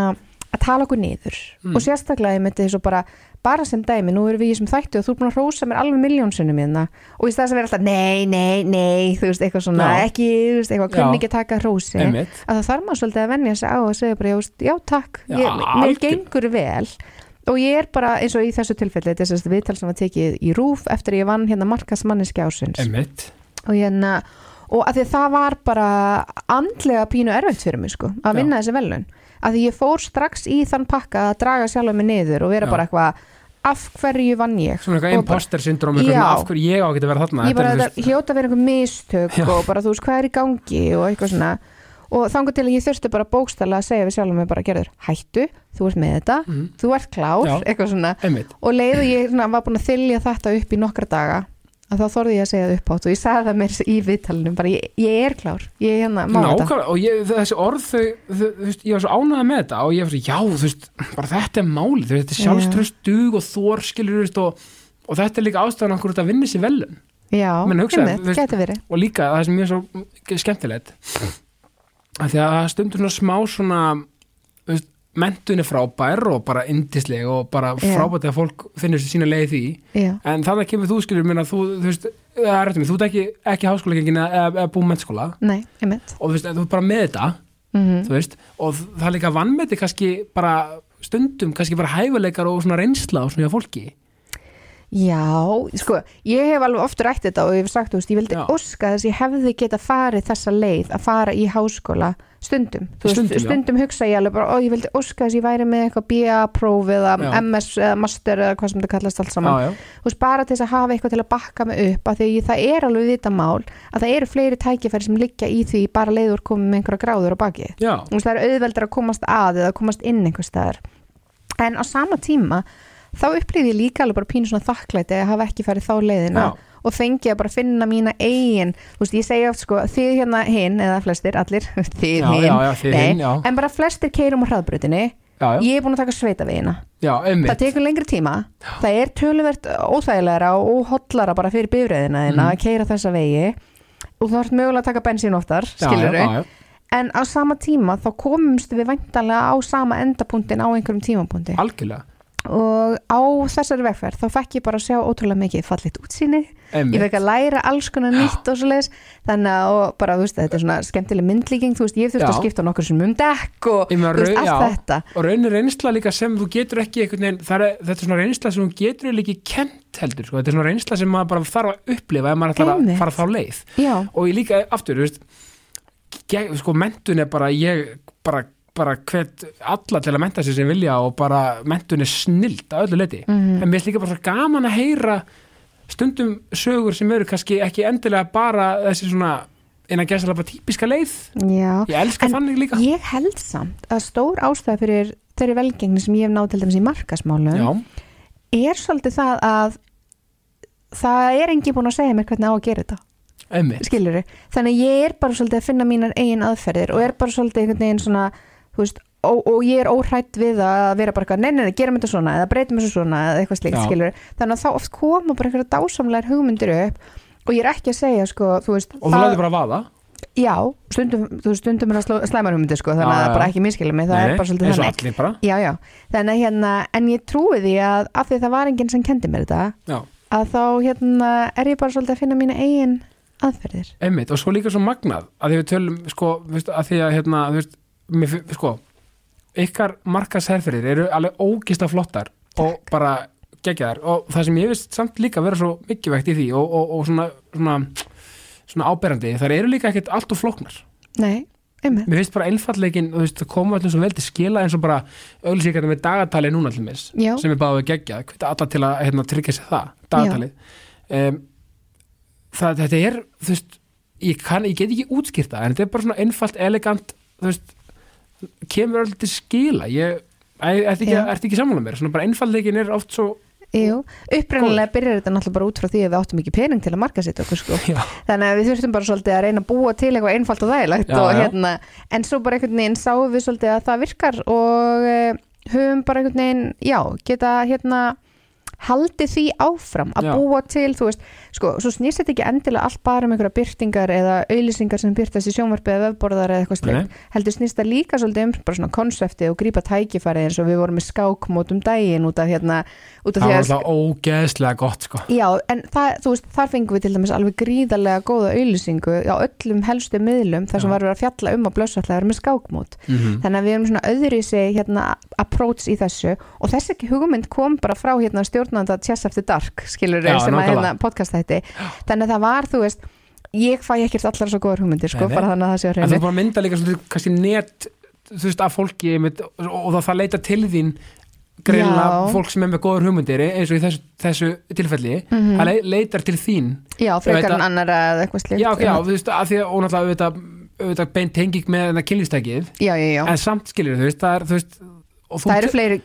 að tala okkur niður. Mm. og sérstaklega ég myndi þessu bara bara sem dæmi, nú erum við í þessum þættu og þú er búin að hrósa mér alveg miljónsunum hérna. Og í stæðis að vera alltaf nei, nei, nei þú veist, eitthvað svona, Já. ekki þú veist, eitthvað, kunni ekki að taka hrósi einmitt. að það þarf maður svolítið að venja sig á að segja bara, já, takk, ég, mér gengur vel. Og ég er bara eins og í þessu tilfelli þetta er þessi viðtal sem var tekið í rúf eftir að ég vann hérna markasmanniski ásins og hérna og að því að það var bara andlega pínu erfitt fyrir mig sko að vinna þessi velun að því ég fór strax í þann pakka að draga sjálf mig niður og vera Já. bara eitthvað af hverju vann ég Svona eitthvað imposter syndrom, af hverju ég á að vera þarna. ég bara hljóta að vera einhver mistök Já. og bara þú veist hvað er í gangi og eitthvað svona og þangar til að ég þurfti bara bókstæla að segja við sjálf mig bara gerður hættu, þú ert með þetta Mhm. þú ert klár, Já. eitthvað svona Einmitt. og leið og ég svona, var búin að þylja þetta upp í nokkra daga að þá þorði ég að segja það upp átt og ég sagði það mér í viðtalinu bara ég, ég er klár, ég er hérna má þetta? Og ég, þessi orð þau, þau, þú veist, ég var svo ánægða með þetta og ég var svo, já, þú veist, bara þetta er málið, þú veist, þetta er Já. sjálfströst, dug og þor, skilur, þú veist, og, og þetta er líka ástæðan okkur að vinna sér velun Já, einmitt, gæti verið. og líka það sem ég er svo skemmtilegt að því að stundur svona smá svona, þú veist, mentun er frábær og bara indisleg og bara frábært að fólk finnur sér sína leið því. Já, en þannig kemur þú skilur minna, þú, þú veist, það er rétt með, þú ert ekki, ekki háskólagengin eða, eða búið mennskóla nei, einmitt. Og þú veist, þú ert bara með þetta mm þú veist, og það er líka vannmeti kannski bara stundum kannski bara hæfuleikar og svona reynsla og svona hjá fólki Já, sko, ég hef alveg oft rætt þetta og ég hef sagt, þú veist, ég vildi Já. óska þess að ég hefði geta farið þessa leið að fara í háskóla stundum, þú veist, Stundum, stundum hugsa ég alveg bara, ó, ég vildi óska þess að ég væri með eitthvað BA-próf eða Já. MS eða master eða hvað sem þetta kallast allt saman. Já, þú veist, bara til þess að hafa eitthvað til að bakka mig upp að því að það er alveg vita mál að það eru fleiri tækifæri sem liggja í því bara leiður komið með einhverja gráður á baki veist, það er auðveldur að komast að en á sama tíma þá upplýði ég líka alveg bara pínu svona þakklæti að hafa ekki farið þá leiðina Já. og fengi að bara finna mína eigin þú veist, ég segja oft sko, þið hérna hinn eða flestir, allir, þið já, hinn já, já, já, en bara flestir keirum á hraðbrutinni já, já, ég er búin að taka sveitavegina já, það einmitt tekur lengri tíma. Það er töluvert óþægilegra og hóllara bara fyrir bifræðina Mhm. að keira þessa vegi. Og þú ert mögulega að taka bensín oftar Já, já, já, en á sama tíma þá komumst við væntanlega á sama endapunktin á einhverjum tímapunkti. Algjörlega og á þessari vegferð þá fekk ég bara að sjá ótrúlega mikið fallit útsýni. Ég einmitt, fekk að læra alls konar nýtt og svo leiðis þannig að bara, þú veist, þetta er svona skemmtileg myndlíking, þú veist, ég þurfti að skipta nokkur sem um dekk og Ég þú veist, allt já. þetta. Og raunir reynsla líka sem þú getur ekki veginn, er, þetta er svona reynsla sem þú getur ekki kent heldur, sko, þetta er svona reynsla sem maður bara þarf að upplifa ef maður ætlar að fara þá leið. Já, og ég líka aftur, veist sko, mentun er bara ég bara, bara hvet alla til að menta sig sem vilja og bara mentun er snild að öllu leiti, Mhm. en mér er líka bara svo gaman að heyra stundum sögur sem eru kannski ekki endilega bara þessi svona innan gæsala bara típiska leið. Já. Ég elska En þannig líka. Ég held samt að stór ástæða fyrir þeirri velgengni sem ég hef náð til dæmis í markasmálum já, er svolítið það að það er engin búin að segja mér hvernig á að gera þetta. Einmitt. Skilur þannig að ég er bara svolítið að finna mínar eigin aðferðir og er bara svolítið einhvern veginn svona veist, og, og ég er óhrætt við að vera bara eitthvað, nei, nei, nei, gerum þetta svona eða breytum þessu svona eða eitthvað skilur þannig að þá oft koma bara einhverja dásamlegar hugmyndir upp og ég er ekki að segja, sko, þú veist og þú lætur bara að vaða? Já, stundum, þú stundum er það slæmar hugmyndir, sko, þannig að það bara ekki miskilja mig, það Nei, er bara svolítið þannig. bara. Já, já, þannig að hérna en ég trúi því að af því það var enginn sem kendi mér þetta já, að þá hérna er ég bara svolítið að finna mína eigin aðferðir. Einmitt, og svo líka svo magnað að því við tölum, sko, að því að hérna, þú veist, mér, sko ykkar markasherferðir eru alveg ógista flottar og bara geggjaðar og það sem ég veist samt líka vera svo mikilvægt í því og, og, og svona, svona, svona áberandi, þar eru líka ekkert allt og flóknar. Nei, einmitt. Mér finnst bara einfallleikin, þú veist, það koma allir svo vel til skila eins og bara auðlýsingarna með dagatali núna allir mis, Já. sem er báðið hvita alla til að hérna, tryggja sér það dagatalið. Um, það, þetta er, þú veist ég, kann, ég get ekki útskýrta, en þetta er bara svona einfalt, elegant, þú veist kemur allir til skila. Ég, er þetta ekki, Já. ertu ekki sammála mér? Svona bara einfallleikin er oft svo Jú, upprænilega byrjar þetta náttúrulega bara út frá því að við áttum ekki pening til að marka sitt okkur sko. Já, þannig að við þurftum bara svolítið að reyna að búa til eitthvað einfalt og þægilegt Já, og já. hérna, en svo bara einhvern veginn sáum við svolítið að það virkar og uh, höfum bara einhvern veginn, já, geta hérna haldið því áfram að Já. búa til, þú veist, sko, svo snýst þetta ekki endilega allt bara um einhverja byrtingar eða auðlýsingar sem byrtast í sjónvarpi eða vefborðar eða eitthvað slikt, Nei. heldur snýst það líka svolítið um bara svona konsepti og grípa tækifæri eins og við vorum með skákmót um daginn út af hérna, út af það því var að alltaf ógeðslega gott sko Já, en það, þú veist, þar fengum við til dæmis alveg gríðarlega góða auðlýsingu á öllum helstu miðlum þar sem Já. var verið að fjalla um að blössvallega með skákmót. mm Þannig að við erum svona öðruvísi hérna, approach í þessu og þessi hugmynd kom bara frá hérna, stjórnanda Chess After Dark, skilur Já, sem að hérna, podcast þætti. Þannig að það var, þú veist, ég fæ ekkert allar svo góðar hugmyndir, sko, bara þannig að það sé að en þú reyna. bara mynda líka svona kannski net þú veist, af fólki einmitt, og það, það leita til þín greinlega fólk sem er með góður hugmyndir eins og í þessu, þessu tilfelli Mhm. það le leitar til þín Já, frekar að- en annara eða eitthvað slikt. já, já, þú veist, að því að og náttúrulega auðvitað, beint tenging með kynlýstækið en samt skilir þú veist, það er þú veist, Það eru fleiri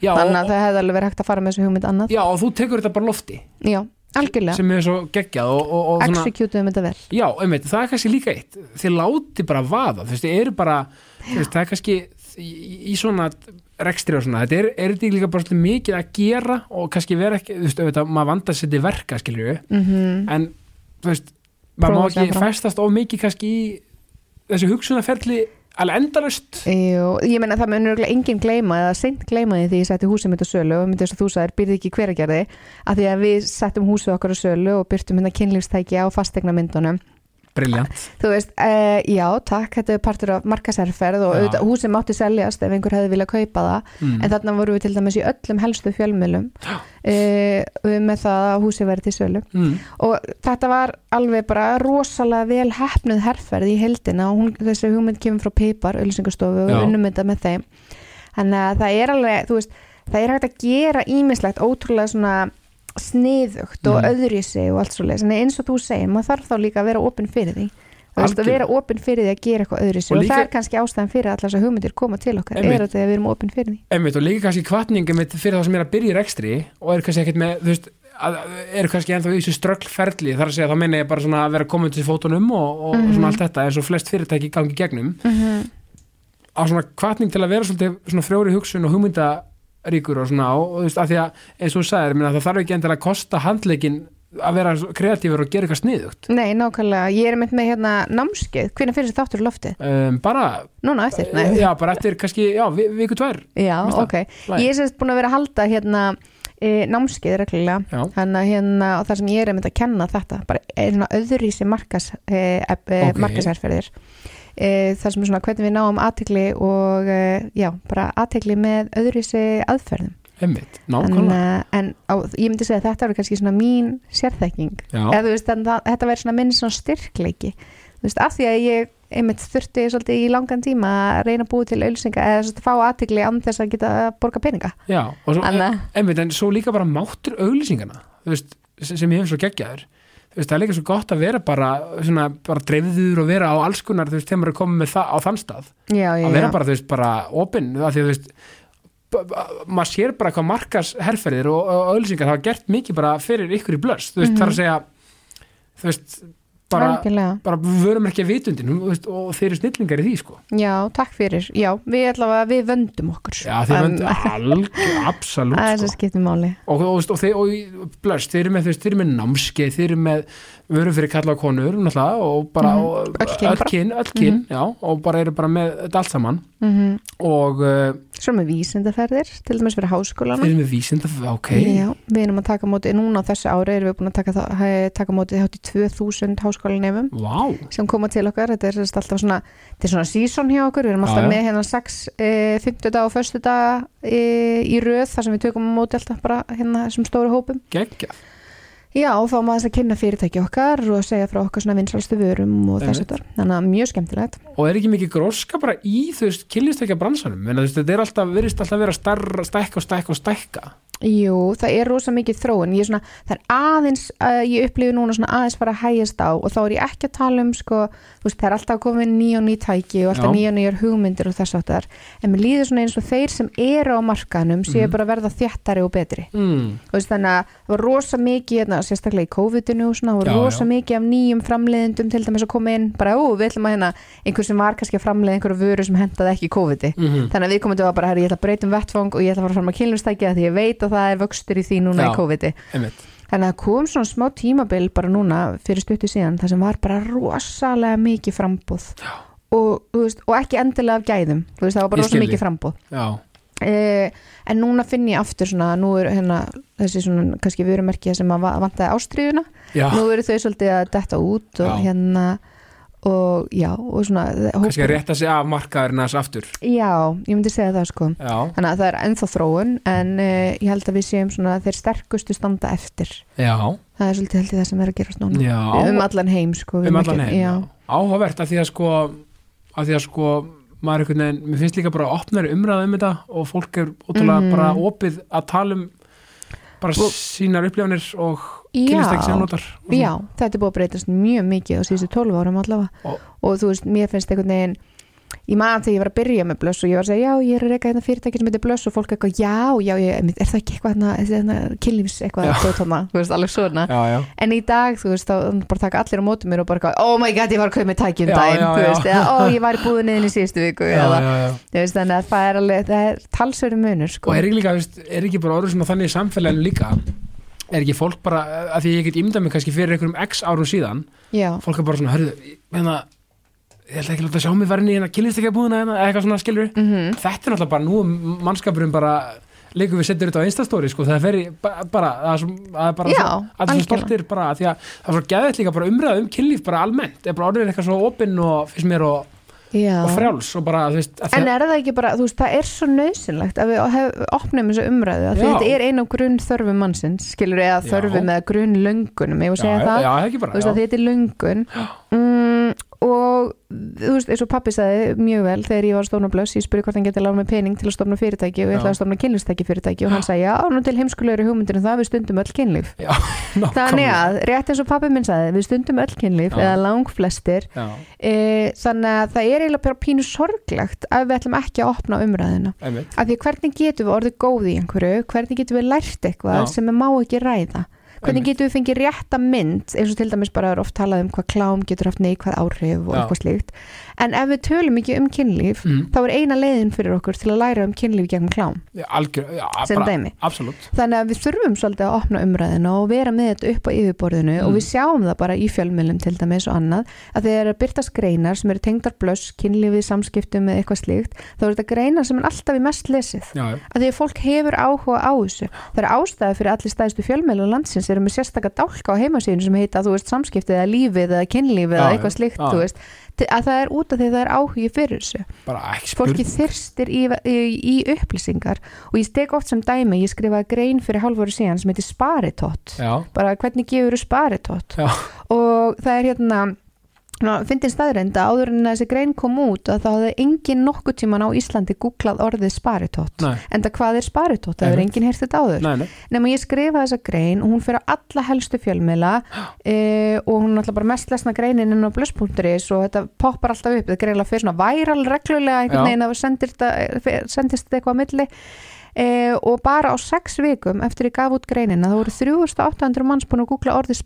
Já, þannig að það hefði alveg verið hægt að fara með þessu hugmynd annað. já, og þú tekur þetta bara lofti Já, algjörlega. sem er svo geggjað og, og, og Executum þetta vel. já, einmitt, það er kannski líka eitt þið láti bara vaða, þú veist, þið eru bara veist, það er kannski í, í svona rekstri og svona, þetta er, er þetta líka bara svolítið mikið að gera og kannski vera ekki, þú veist, auðvitað, maður vandar sér til verka, skilju Mm en þú veist, maður má ekki festast of mikið kannski í þessu hugsunarferli alveg endalust Jú, ég meina það munur enginn gleyma eða seint gleyma því því ég setti húsið mitt á sölu og myndi þess að þú sagðir byrði ekki hveragerði að því að við settum húsið okkar á sölu og byrtum hérna kynlífstæki á fastegna myndunum briljant, þú veist, uh, já takk þetta er partur af markasærferð og auðvitað, húsið mátti seljast ef einhver hefði viljað kaupa það mm. en þarna vorum við til dæmis í öllum helstu fjölmjölum uh, með það að húsið verið til sölu Mm. og þetta var alveg bara rosalega vel hefnuð herferð í heldina og hún, þessi hugmynd kemur frá Pipar, öllisingastofu og Já. við unnum þetta með þeim þannig að það er alveg, þú veist það er hægt að gera ímislegt ótrúlega svona sniðugt og Mhm. öðruvísi og allt svo leið, eins og þú segir maður þarf þá líka að vera opinn fyrir því. Að vera opinn fyrir því að gera eitthvað öðruvísi. Og og, líka- það er kannski ástæðan fyrir að allar þessar hugmyndir koma til okkar, er þetta að við erum opinn fyrir því. Einmitt, og líka kannski kvartningi með fyrir það sem er að byrja í rekstri og er kannski ekkert með, veist að, eru kannski ennþá í þessu ströggferli þar að segja, þá meina ég bara svona að vera komin til fótunum og, og Mhm. svona allt þetta eins og flest fyrirtæki gangi í gegnum. Á svona kvartning til að vera svona frjóri hugsun og hugmyndaríkur og svona og, og þú veist, að því að eins og þú sagðir, minna, það þarf ekki endilega að kosta handleikin að vera kreatífur og gera eitthvað sniðugt Nei, nákvæmlega, ég er mynd með hérna námskeið, hvernig fyrir þessi þáttur í loftið? um, bara, Núna eftir, nei já, bara eftir kannski, já, vi- viku tvær Já, Veist það? ok. Læg. Ég er sérst búin að vera að halda hérna e, námskeið reglulega að hérna, og það sem ég er einmitt að kenna þetta bara er svona öðruvísi markas, e, e, Ok. markasærferðir e, það sem er svona hvernig við náum aðtegli og e, já, bara aðtegli með öðruvísi aðferðum. Einmitt, en, nákvæmlega. e, en á, ég myndi segja að þetta er kannski svona mín sérþekking. Eða þú veist, en það, þetta verður svona minn svona styrkleiki. Þú veist, af því að ég einmitt þurfti svolítið í langan tíma að reyna að búi til auðlýsinga eða svolítið fá aðtegli án þess að geta borga peninga. Já, og svo, Anna. einmitt, en svo líka bara máttur auglýsingana, þú veist, sem ég hef svo geggjaður þú veist, það er líka svo gott að vera bara, svona, bara dreifður og vera á alls konar, þú veist, þegar maður er komið með það á þann stað, já, já, að vera bara, þú veist, bara opinn, það því að, þú veist maður sér bara hvað markas herferðir og, auglýsingar hafa gert mikið bara fyrir ykkur í blöss, þú veist, Mhm. þar að segja þú veist, bara bara við verum ekki að vitundin og þeir eru snillingar í því, sko já, takk fyrir já, við allavega, við vöndum okkur Já, þeir Um, vöndu algjör, absolutt það er sko. sem skiptir máli og, og, og, og blöst, þeir eru með, með námskeið, þeir eru með vöru fyrir kalla og konur og bara Mhm. og, Öll kyn kyn já, og bara eru bara með þetta allt saman. Mm og uh, svo með vísindaferðir til dæmis fyrir háskólana Þeir eru með vísinda, ok. Já, við erum að taka móti, núna á þessu ári erum við búin að taka, taka móti hátt í 2000 háskólanefum Vá, sem koma til okkar, þetta er alltaf svona þetta er svona season hjá okkur, við erum Já, alltaf já. með hérna 6, e, 50 dag og 1. dag e, í röð þar sem við tökum móti alltaf bara hérna þessum stóru hópum. Geggja Já, þá maður þess að kynna fyrirtæki okkar og segja frá okkar svona vinsalstu vörum og þess að þannig að mjög skemmtilegt. Og er ekki mikið gróska bara í þú veist kynlýstekja bransanum? En þú veist þetta er alltaf, virðist alltaf vera starra, stækka og stækka og stækka Jú, það er rosa mikið þróun. Ég er svona, það er aðeins uh, ég upplifi núna aðeins fara að hægjast á og þá er ég ekki að tala um sko, veist, það er alltaf að inn ný og ný tæki og alltaf nýja og nýjar hugmyndir og þess áttar en mér líður svona eins og þeir sem eru á markaðnum séu Mhm. bara að verða þjættari og betri. Mm. Þú veist, þannig að það var rosa mikið hérna, sérstaklega í COVID-inu og svona, það var Já, rosa já. mikið af nýjum framleiðendum til dæmis að koma inn, bara ó, við ætlum að hérna einhver sem var kannski að framleiða einhverju vöru sem hendaði ekki í COVID-i. Mm þannig að við komum til að það er vöxtur í því núna Já. í COVID-i. Einmitt. þannig að það kom svona smá tímabil bara núna fyrir stuttu síðan það sem var bara rosalega mikið frambúð og, þú veist, og ekki endilega af gæðum veist, það var bara Ég rosa skil mikið frambúð Já, eh, en núna finn ég aftur svona, nú er hérna þessi svona, kannski vörumerkja sem að va- vantaði ástriðuna já, nú eru þau svolítið að detta út og Já. hérna og já, og svona kannski að rétta sig af markaðurinn aðeins aftur. Já, ég myndi segja það sko. Já, þannig að það er ennþá þróun en uh, ég held að við séum svona þeir sterkustu standa eftir. Já, það er svolítið held ég það sem er að gerast núna. Já. Um allan heim sko um allan heim áhugavert af því að sko af því að sko maður einhvern veginn, mér finnst líka bara opnari umræða um þetta og fólk er ótrúlega Mhm. bara opið að tala um bara Og- sínar upplifanir og já, kynlistek sem notar. Og svona. já, þetta er búið að breytast mjög mikið á síðustu 12 árum allavega. Og- og þú veist, mér finnst einhvern veginn ég man þegar ég var að byrja með blöss og ég var að segja, já, ég er að reyka hérna fyrirtæki sem heitir blöss og fólk eitthvað, já, já, ég, er það ekki eitthvað kynlífs eitthvað, eitthvað tóna, þú veist, alveg svona. Já, já, en í dag, þú veist, þá bara taka allir á móti mér og bara eitthvað, oh my god, ég var að kaupa með tæki um Já, daginn, já, þú veist, eða, ó, ég var í búðinniðin í síðustu viku, eða, veist, þannig að það er alveg, það er talsverðu munur, sko. og er ekki líka, veist, er ekki bara orður svona þannig í samfélaginu líka er ekki fólk bara, að því ég get ímyndað mig kannski fyrir einhverjum x árum síðan Já, fólk er bara svona, hörðu, hérna ég ætla ekki að láta sjá mig farin í hérna kynlistekja búðina hérna, eða eitthvað svona skilur mhm, þetta er náttúrulega bara nú um mannskapurinn bara leikum við setjum þetta á Instastory sko, það er feri, ba- bara, það er, bara Já, svo, að það er stoltir bara, því að það er svo geðið líka bara umræða um kynlíf bara almennt, er bara orðin eitthvað svo opinn og fyrst mér og, já. og frjáls og bara, veist, En er það ekki bara, þú veist, það er svo nöðsynlegt að við hef, opnum þessu umræðu að þetta er ein af grunn þörfum mannsins skilur eða Já. þörfum eða grunn löngunum, ég var að segja já, það? já, bara, þú veist að þetta er löngun. Mm, og þú veist, eins og pappi sagði mjög vel þegar ég var að stofna blöss, ég spurði hvort hann getið lána með pening til að stofna fyrirtæki og ég ætlaði að stofna kynlistæki fyrirtæki og hann sagði, já, nú til heimskulegri hugmyndir en það við stundum öll kynlíf. Já, Þannig að, rétt eins og pappi minn sagði, við stundum öll kynlíf Já. eða lang flestir e, þannig að það er eiginlega pínu sorglegt ef við ætlum ekki að opna umræðina einmitt, af því að hvernig getum við orðið góð í einhverju hvernig getum við lært eitthvað Já. sem við má ekki ræða hvernig getum við fengið rétta mynd eins og til dæmis bara er oft talað um hvað klám getur haft neikvæð áhrif og Já. eitthvað slíkt en ef við tölum ekki um kynlíf mm, þá er eina leiðin fyrir okkur til að læra um kynlíf gegn klám. Já, algjör, sem bara, þannig að við þurfum svolítið að opna umræðina og vera með þetta upp á yfirborðinu Mm. og við sjáum það bara í fjölmjölum til dæmis og annað að þegar byrtast greinar sem eru tengdar blöss, kynlífið, samskiptum eða eitthvað slíkt þá er þetta greinar sem er alltaf í mest lesið. Já, að því að fólk hefur áhuga á þessu. Það er ástæða fyrir allir stæðstu fjölmjölu landsins eru með sérstaka dálka á heimasíðinu sem heita þú veist samskiptið eða lífið eða kynlífið eða eitthvað slíkt þú veist að það er út af því að það er áhugi fyrir þessu. Fólki þyrstir í, í, í upplýsingar og ég stek oft sem dæmi ég skrifaði grein fyrir hálfóru síðan sem heitir Sparitott já, bara hvernig gefur þú Sparitott já, og það er hérna fyndin staðreind að áður en þessi grein kom út að það hafði engin nokkuð tíman á Íslandi googlað orðið Sparitott nei, en það hvað er Sparitott, það hefur engin heyrt þetta áður. Nema ég skrifa þessa grein og hún fyrir alla helstu fjölmiðla e, og hún er alltaf bara mest lesna greinin inn á blöss.is og þetta poppar alltaf upp, þetta greinlega fyrir svona væral reglulega einhvern veginn að sendist, sendist þetta eitthvað á milli. E, og bara á sex vikum eftir ég gaf út greinina þá voru 3800 manns búin að googla orðið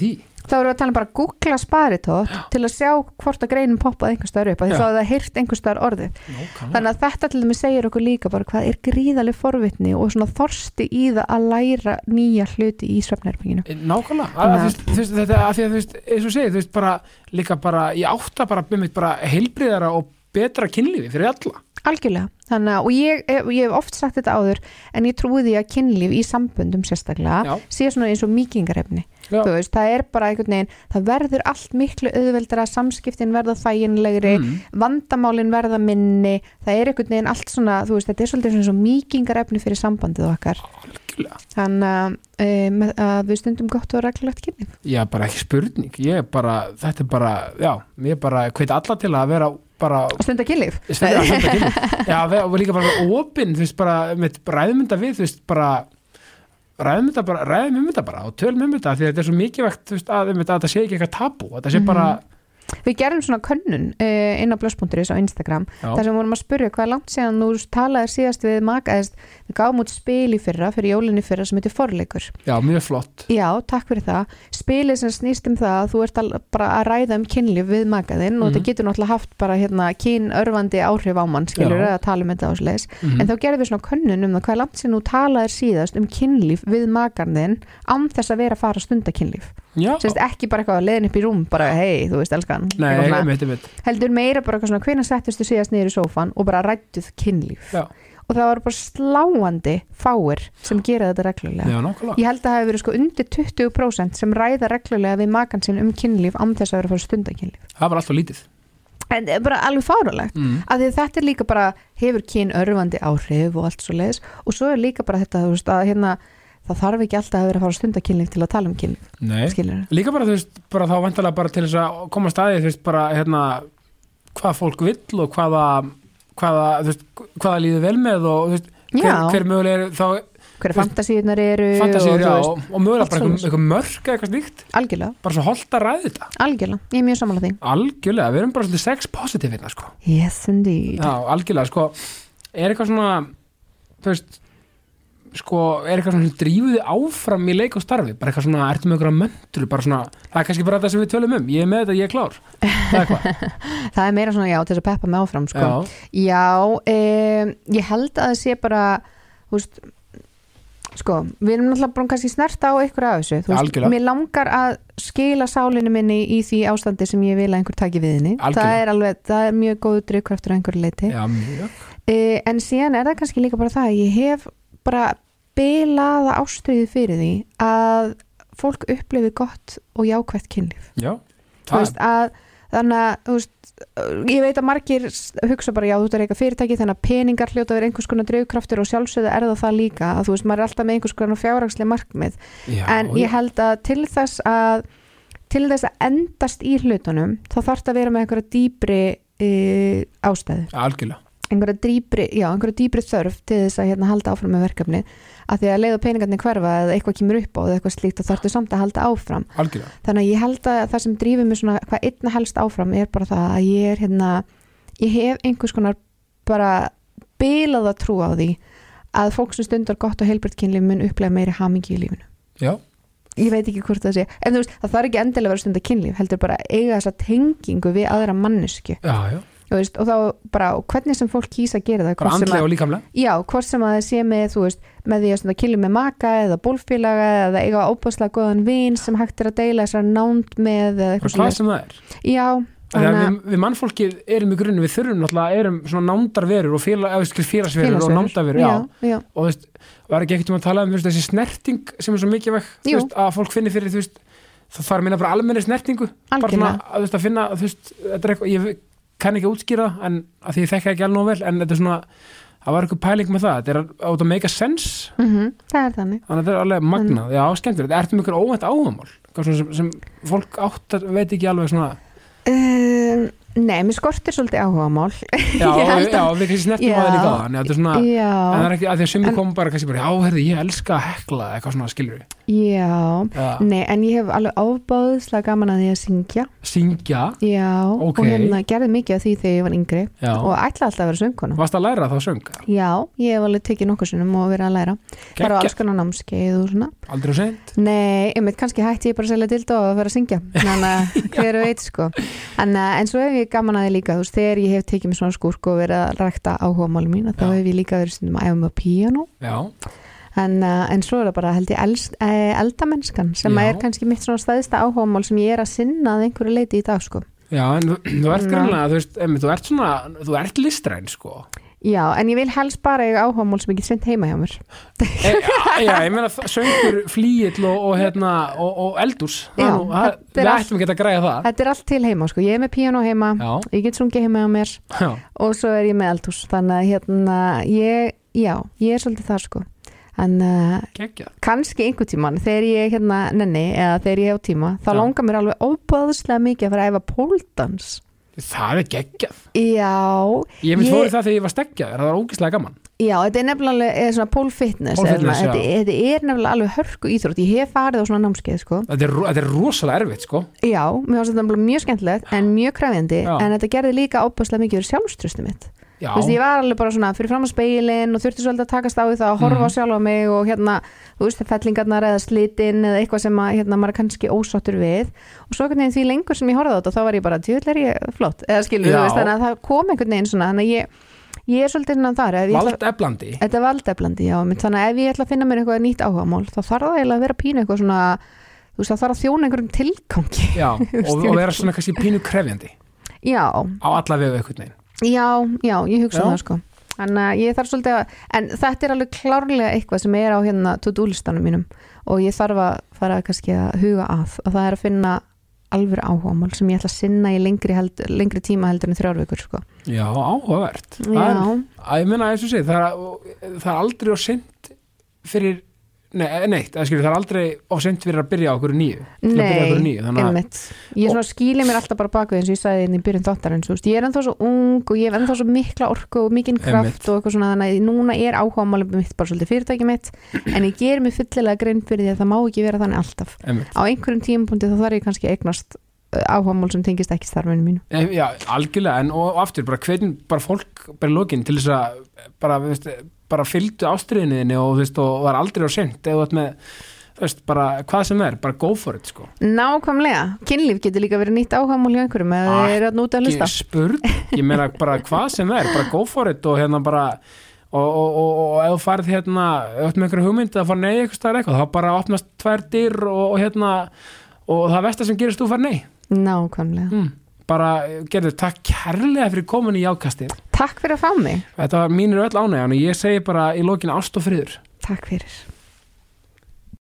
því þá erum við að tala um bara að googla sparitott til að sjá hvort að greinin poppaði einhver staðar upp þá hefði það heyrt einhver staðar orðið. Nákvæmlega. Þannig að þetta til dæmis segir okkur líka bara hvað er gríðaleg forvitni og svona þorsti í það að læra nýja hluti í svefnherbygginu. Nákvæmlega, að, að, þú veist, þetta að því að þú veist, eins og segið, þú veist, bara líka bara, ég átta bara, bara, bara heilbriðara og betra kynlífi fyrir alla Algjörlega. Þannig, að- og ég, ég, ég hef oft sagt þetta áður en ég trúi því að kynlíf í samböndum sérstaklega Já. sé svona eins og mýkingarefni Já. þú veist, það er bara einhvern veginn það verður allt miklu auðveldara samskiptin verða þæginlegri Mm. vandamálin verða minni það er einhvern veginn allt svona þú veist, þetta er svolítið svona svo mýkingarefni fyrir sambandið okkar Algjörlega. þannig að, um, að við stundum gott og reglulegt kynlíf Já, bara ekki spurning ég er bara, þetta er bara, já ég er bara, hveit alla til að vera bara stunda kynlíf. Já, og líka bara opinn, þú veist, bara með ræðmynda við, þú veist, bara ræðum þetta bara, ræðum um þetta bara og tölum um þetta því að þetta er svo mikilvægt þú veist, að, að þetta sé ekki eitthvað tabú, að þetta sé bara Við gerum svona könnun uh, inn á blöss.is á Instagram já, þar sem vorum að spurja hvað langt síðan þú talaðir síðast við maka eða við gáum út spil í fyrra, fyrir jólinni fyrra sem heitir forleikur. já, mjög flott Já, takk fyrir það. Spilið sem snýst um það að þú ert al, bara að ræða um kynlíf við makaðinn og Mhm. þetta getur náttúrulega haft bara hérna kynörfandi áhrif á mann, skilur að tala um þetta ásleis. mm En þá gerðum við svona könnun um það hvað langt síðan þú talaðir síðast um kynlíf við makarðinn Sérst ekki bara eitthvað að leiðin upp í rúm, bara hei, þú veist, elskan. nei, einmitt, einmitt. Heldur meira bara eitthvað svona hvenær settustu síðast niður í sófan og bara rættuð kynlíf. Já. og það var bara sláandi fáir sem gera þetta reglulega. Já, ég held að það hefur verið sko undir 20% sem ræða reglulega við makan sinn um kynlíf án þess að vera að fara stunda kynlíf það var alltaf lítið. En er bara alveg fárulegt mm. að þetta er líka bara hefur kyn örfandi áhrif og allt svo leiðis og svo er líka bara þetta þú veist, að hérna það þarf ekki alltaf að vera að fara að stunda kynlíf til að tala um skilur líka bara, þú veist, bara þá vantarlega bara til þess að koma að staði, þú veist, bara, hérna hvað fólk vill og hvaða hvaða, þú veist, hvaða líður vel með og, þú veist, hver, hver mögulega er þá hverja fantasíunar eru fantasíur, og, já, og, og mögulega bara eitthvað, eitthvað eða eitthvað slíkt, algjörlega, bara svo holdt að ræða þetta. Algjörlega, ég er mjög sammála því. Algjörlega, við erum bara svolítið sex positive hérna, sko. Yes indeed. Já, algjörlega, sko. Er eitthvað svona, þú veist sko, er eitthvað svona sem drífuði áfram í leik og starfi, bara eitthvað svona ertu með einhverja möndru, bara svona, það er kannski bara þetta sem við tölum um, ég er með þetta, ég er klár. Það er hvað, Það er meira svona já til þess að peppa mig áfram sko. já, Já, um, ég held að það sé bara þú veist sko, við erum náttúrulega bara kannski snert á ykkur af þessu, þú veist, Algjörlega. mér langar að skila sálinu minni í því ástandi sem ég vil að einhver taki við henni, það er alveg það er mjög góðu drifkraftur á einhverju leiti já, mjög. Uh, en síðan er það kannski líka bara það að ég hef bara bilaða ástriði fyrir því að fólk upplifi gott og jákvætt kynlíf. Já, veist að þannig að veist, ég veit að margir hugsa bara já þú ert að reyka fyrirtæki þannig að peningar hljóta vera einhvers konar draugraftur og sjálfsögðu er það það líka að þú veist maður er alltaf með einhvers konar fjárhagslega markmið. Já, en ég held að til þess að til þess að endast í hlutunum þá þarf það að vera með einhverja dýbri e, ástæðu. Algjörlega einhverja dýbri, já, einhverja dýbri þörf til þess að hérna halda áfram með verkefni að því að leiða peningarnir hverfa eða eitthvað kemur upp á eða eitthvað slíkt þá þarftu samt að halda áfram. Algjörlega, þannig að ég held að það sem drífur mig svona hvað einna helst áfram er bara það að ég er hérna ég hef einhvers konar bara bilað að trú á því að fólk sem stundar gott og heilbritt kynlíf mun upplega meiri hamingi í lífinu. Já, ég veit ekki hvort það sé, en þú veist það þarf ekki endilega að vera stundar kynlíf, heldur bara eiga þessa tengingu við aðra mannesku já, já veist, og þá bara, og hvernig sem fólk kýsa að gera það, bara andlega og líkamlega? Já, hvort sem að það sé með þú veist, með því að kynlíf með maka eða bólfélaga eða eiga óbúslega góðan vin sem hægt er að deila þessar nánd með eitthvað hvað sem það er? Já, þannig við, við mannfólkið erum í grunni, við þurfum náttúrulega, erum svona nándarverur og félagsverur og nándarverur, já. já, Og þú veist, var ekki ekkert um að tala um veist, þessi snerting sem er svo Jú. veist, að fólk finni fyrir, þú veist, það þarf að minna bara almenni snertingu, bara svona, að, veist, að finna, þú veist, þetta er eitthvað, ég kann ekki útskýra það, en að því ég þekka ekki alveg nóg vel, en þetta er svona, það var eitthvað pæling með það, þetta er át að make a sense, mm það er þannig. Þannig að þetta er alveg magnað, já, skemmtilegt, þetta er um ykkur óvænt áhugamál, sem, sem fólk átt að veit ekki alveg svona, um, Nei, mér skortir svolítið áhugamál. Já, já, að- við snertum Já. að það líka á þannig að þetta er svona, en það Já, er ekki, að því að sumi En- kom bara kannski bara, já, herði, ég elska að hekla eitthvað svona, skilur við, já. Já, Nei, en ég hef alveg ábáðslega gaman að því að syngja. Syngja, Já, Ok. og hérna gerði mikið af því þegar ég var yngri já, og ætla alltaf að vera söngkona. Varst að læra þá söng, Já, ég hef alveg tekið nokkuð sinnum og verið að læra. Bara á alls konar námskeið og svona. Aldrei sent, Nei, einmitt kannski hætti ég bara að selja dildo og að vera að syngja. Að hver veit sko. En, en svo hef ég gaman að því líka þú veist, þegar ég hef tekið mér svona skúrk og verið að rækta áhuga máli mín þá hef ég líka verið stundum að æfa með píano já, en, uh, en svo er það bara held ég elst, uh, eldamennskan sem er kannski mitt svona stæðsta áhuga mál sem ég er að sinna að einhverju leiti í dag sko. Já, en þú, þú ert Ná. grunlega, þú veist, emi, þú ert svona, þú ert listræn, sko, Já, en ég vil helst bara eiga áhugamál sem ég get sendt heima hjá mér. E, já, ég meina það- söngur, flíill og, og, hérna, og, og það Já, nú, það, er við allt- ættum ekki að græja það. Þetta er allt til heima, sko, ég er með píano heima já, ég get sungið heima hjá mér já, og svo er ég með eldhús. Þannig að hérna, ég, já, ég er svolítið þar sko. En uh, kannski einhver tíman þegar ég hérna nenni eða þegar ég hef tíma þá langar mér alveg óbáðslega mikið að fara að æfa póldans það er geggjað. Já, ég mynd Ég- fóri það þegar ég var steggjaður, það var ógislega gaman. Já, þetta er nefnilega svona pole fitness, svona, fitness, þetta, þetta er nefnilega alveg hörku íþrótt, ég hef farið á svona námskeið sko. Þetta er, þetta er rosalega erfitt sko. Já, mér finnst þetta mjög skemmtilegt en mjög krefjandi, Já. en þetta gerði líka óbúðslega mikið fyrir sjálfströstu mitt Þú veist, ég var alveg bara svona fyrir fram á speilin og þurfti svolítið að takast á því það að horfa Mhm. á sjálfa mig og hérna, þú veist, fellingarnar eða slitin eða eitthvað sem að, hérna, maður er kannski ósáttur við. Og svo einhvern veginn því lengur sem ég horfði á þetta þá var ég bara, djúvill er ég flott. Eða skilur, veist, þannig að það kom einhvern veginn svona, þannig að ég, ég er svolítið innan þar ef ég ætla, vald eflandi þetta er valdeflandi, já, mynd, þannig að ef ég ætla að finna mér eitthvað nýtt áhugamál, þá þarf það eiginlega að vera svona, já, og, og vera svona kannski pínu krefjandi. Já, á alla einhvern veginn Já, já, ég hugsa Já. það sko Þannig að ég þarf svolítið að En þetta er alveg klárlega eitthvað sem er á hérna to-do listanum mínum og ég þarf að fara kannski að huga að og það er að finna alveg áhugamál sem ég ætla að sinna í lengri, held, lengri tíma heldur en þrjár vikur sko. já, áhugavert Já, er, að ég meina eins og segi, það er, það er aldrei á sent fyrir nei, neitt, það, skilur, það er aldrei á sent fyrir að byrja á okkur nýju. Nei, einmitt. Ég svona skýli mér alltaf bara baku eins og ég sagði inn í byrjun þáttarins, ég er ennþá svo ung og ég hef ennþá svo mikla orku og mikinn kraft Einmitt. og eitthvað svona, þannig að núna er áhugamálum mitt bara svolítið fyrirtæki mitt en ég ger mig fyllilega grein fyrir því að það má ekki vera þannig alltaf. Einmitt. á einhverjum tímapunkti þá þarf ég kannski að eignast áhugamál sem tengist ekki starfinu mínu. Eh, Já, algjörlega, en og aftur bara hvernig bara fólk í lokin til þess að bara, veist, bara fylgdu ástriðinniðinni og, og var aldrei á sent eða með, veist, bara hvað sem er, bara go for it, sko. Nákvæmlega, kynlíf getur líka verið nýtt áhugamál hjá einhverjum eða Ah, þeir eru að núta að hlusta. spurð, ég meina bara hvað sem er, bara go for it og hérna bara og, og, og, og ef þú farið hérna, ert með einhverju hugmynd að fara nei eitthvað eitthvað, þá bara opnast tvær dyr og, hérna og það versta sem gerist þú fara nei. Nákvæmlega. Mm. bara gerður takk kærlega fyrir komin í jákastið Takk fyrir að fá mig Þetta var mínir öll ánægjan og ég segi bara í lokinu ást og friður. Takk fyrir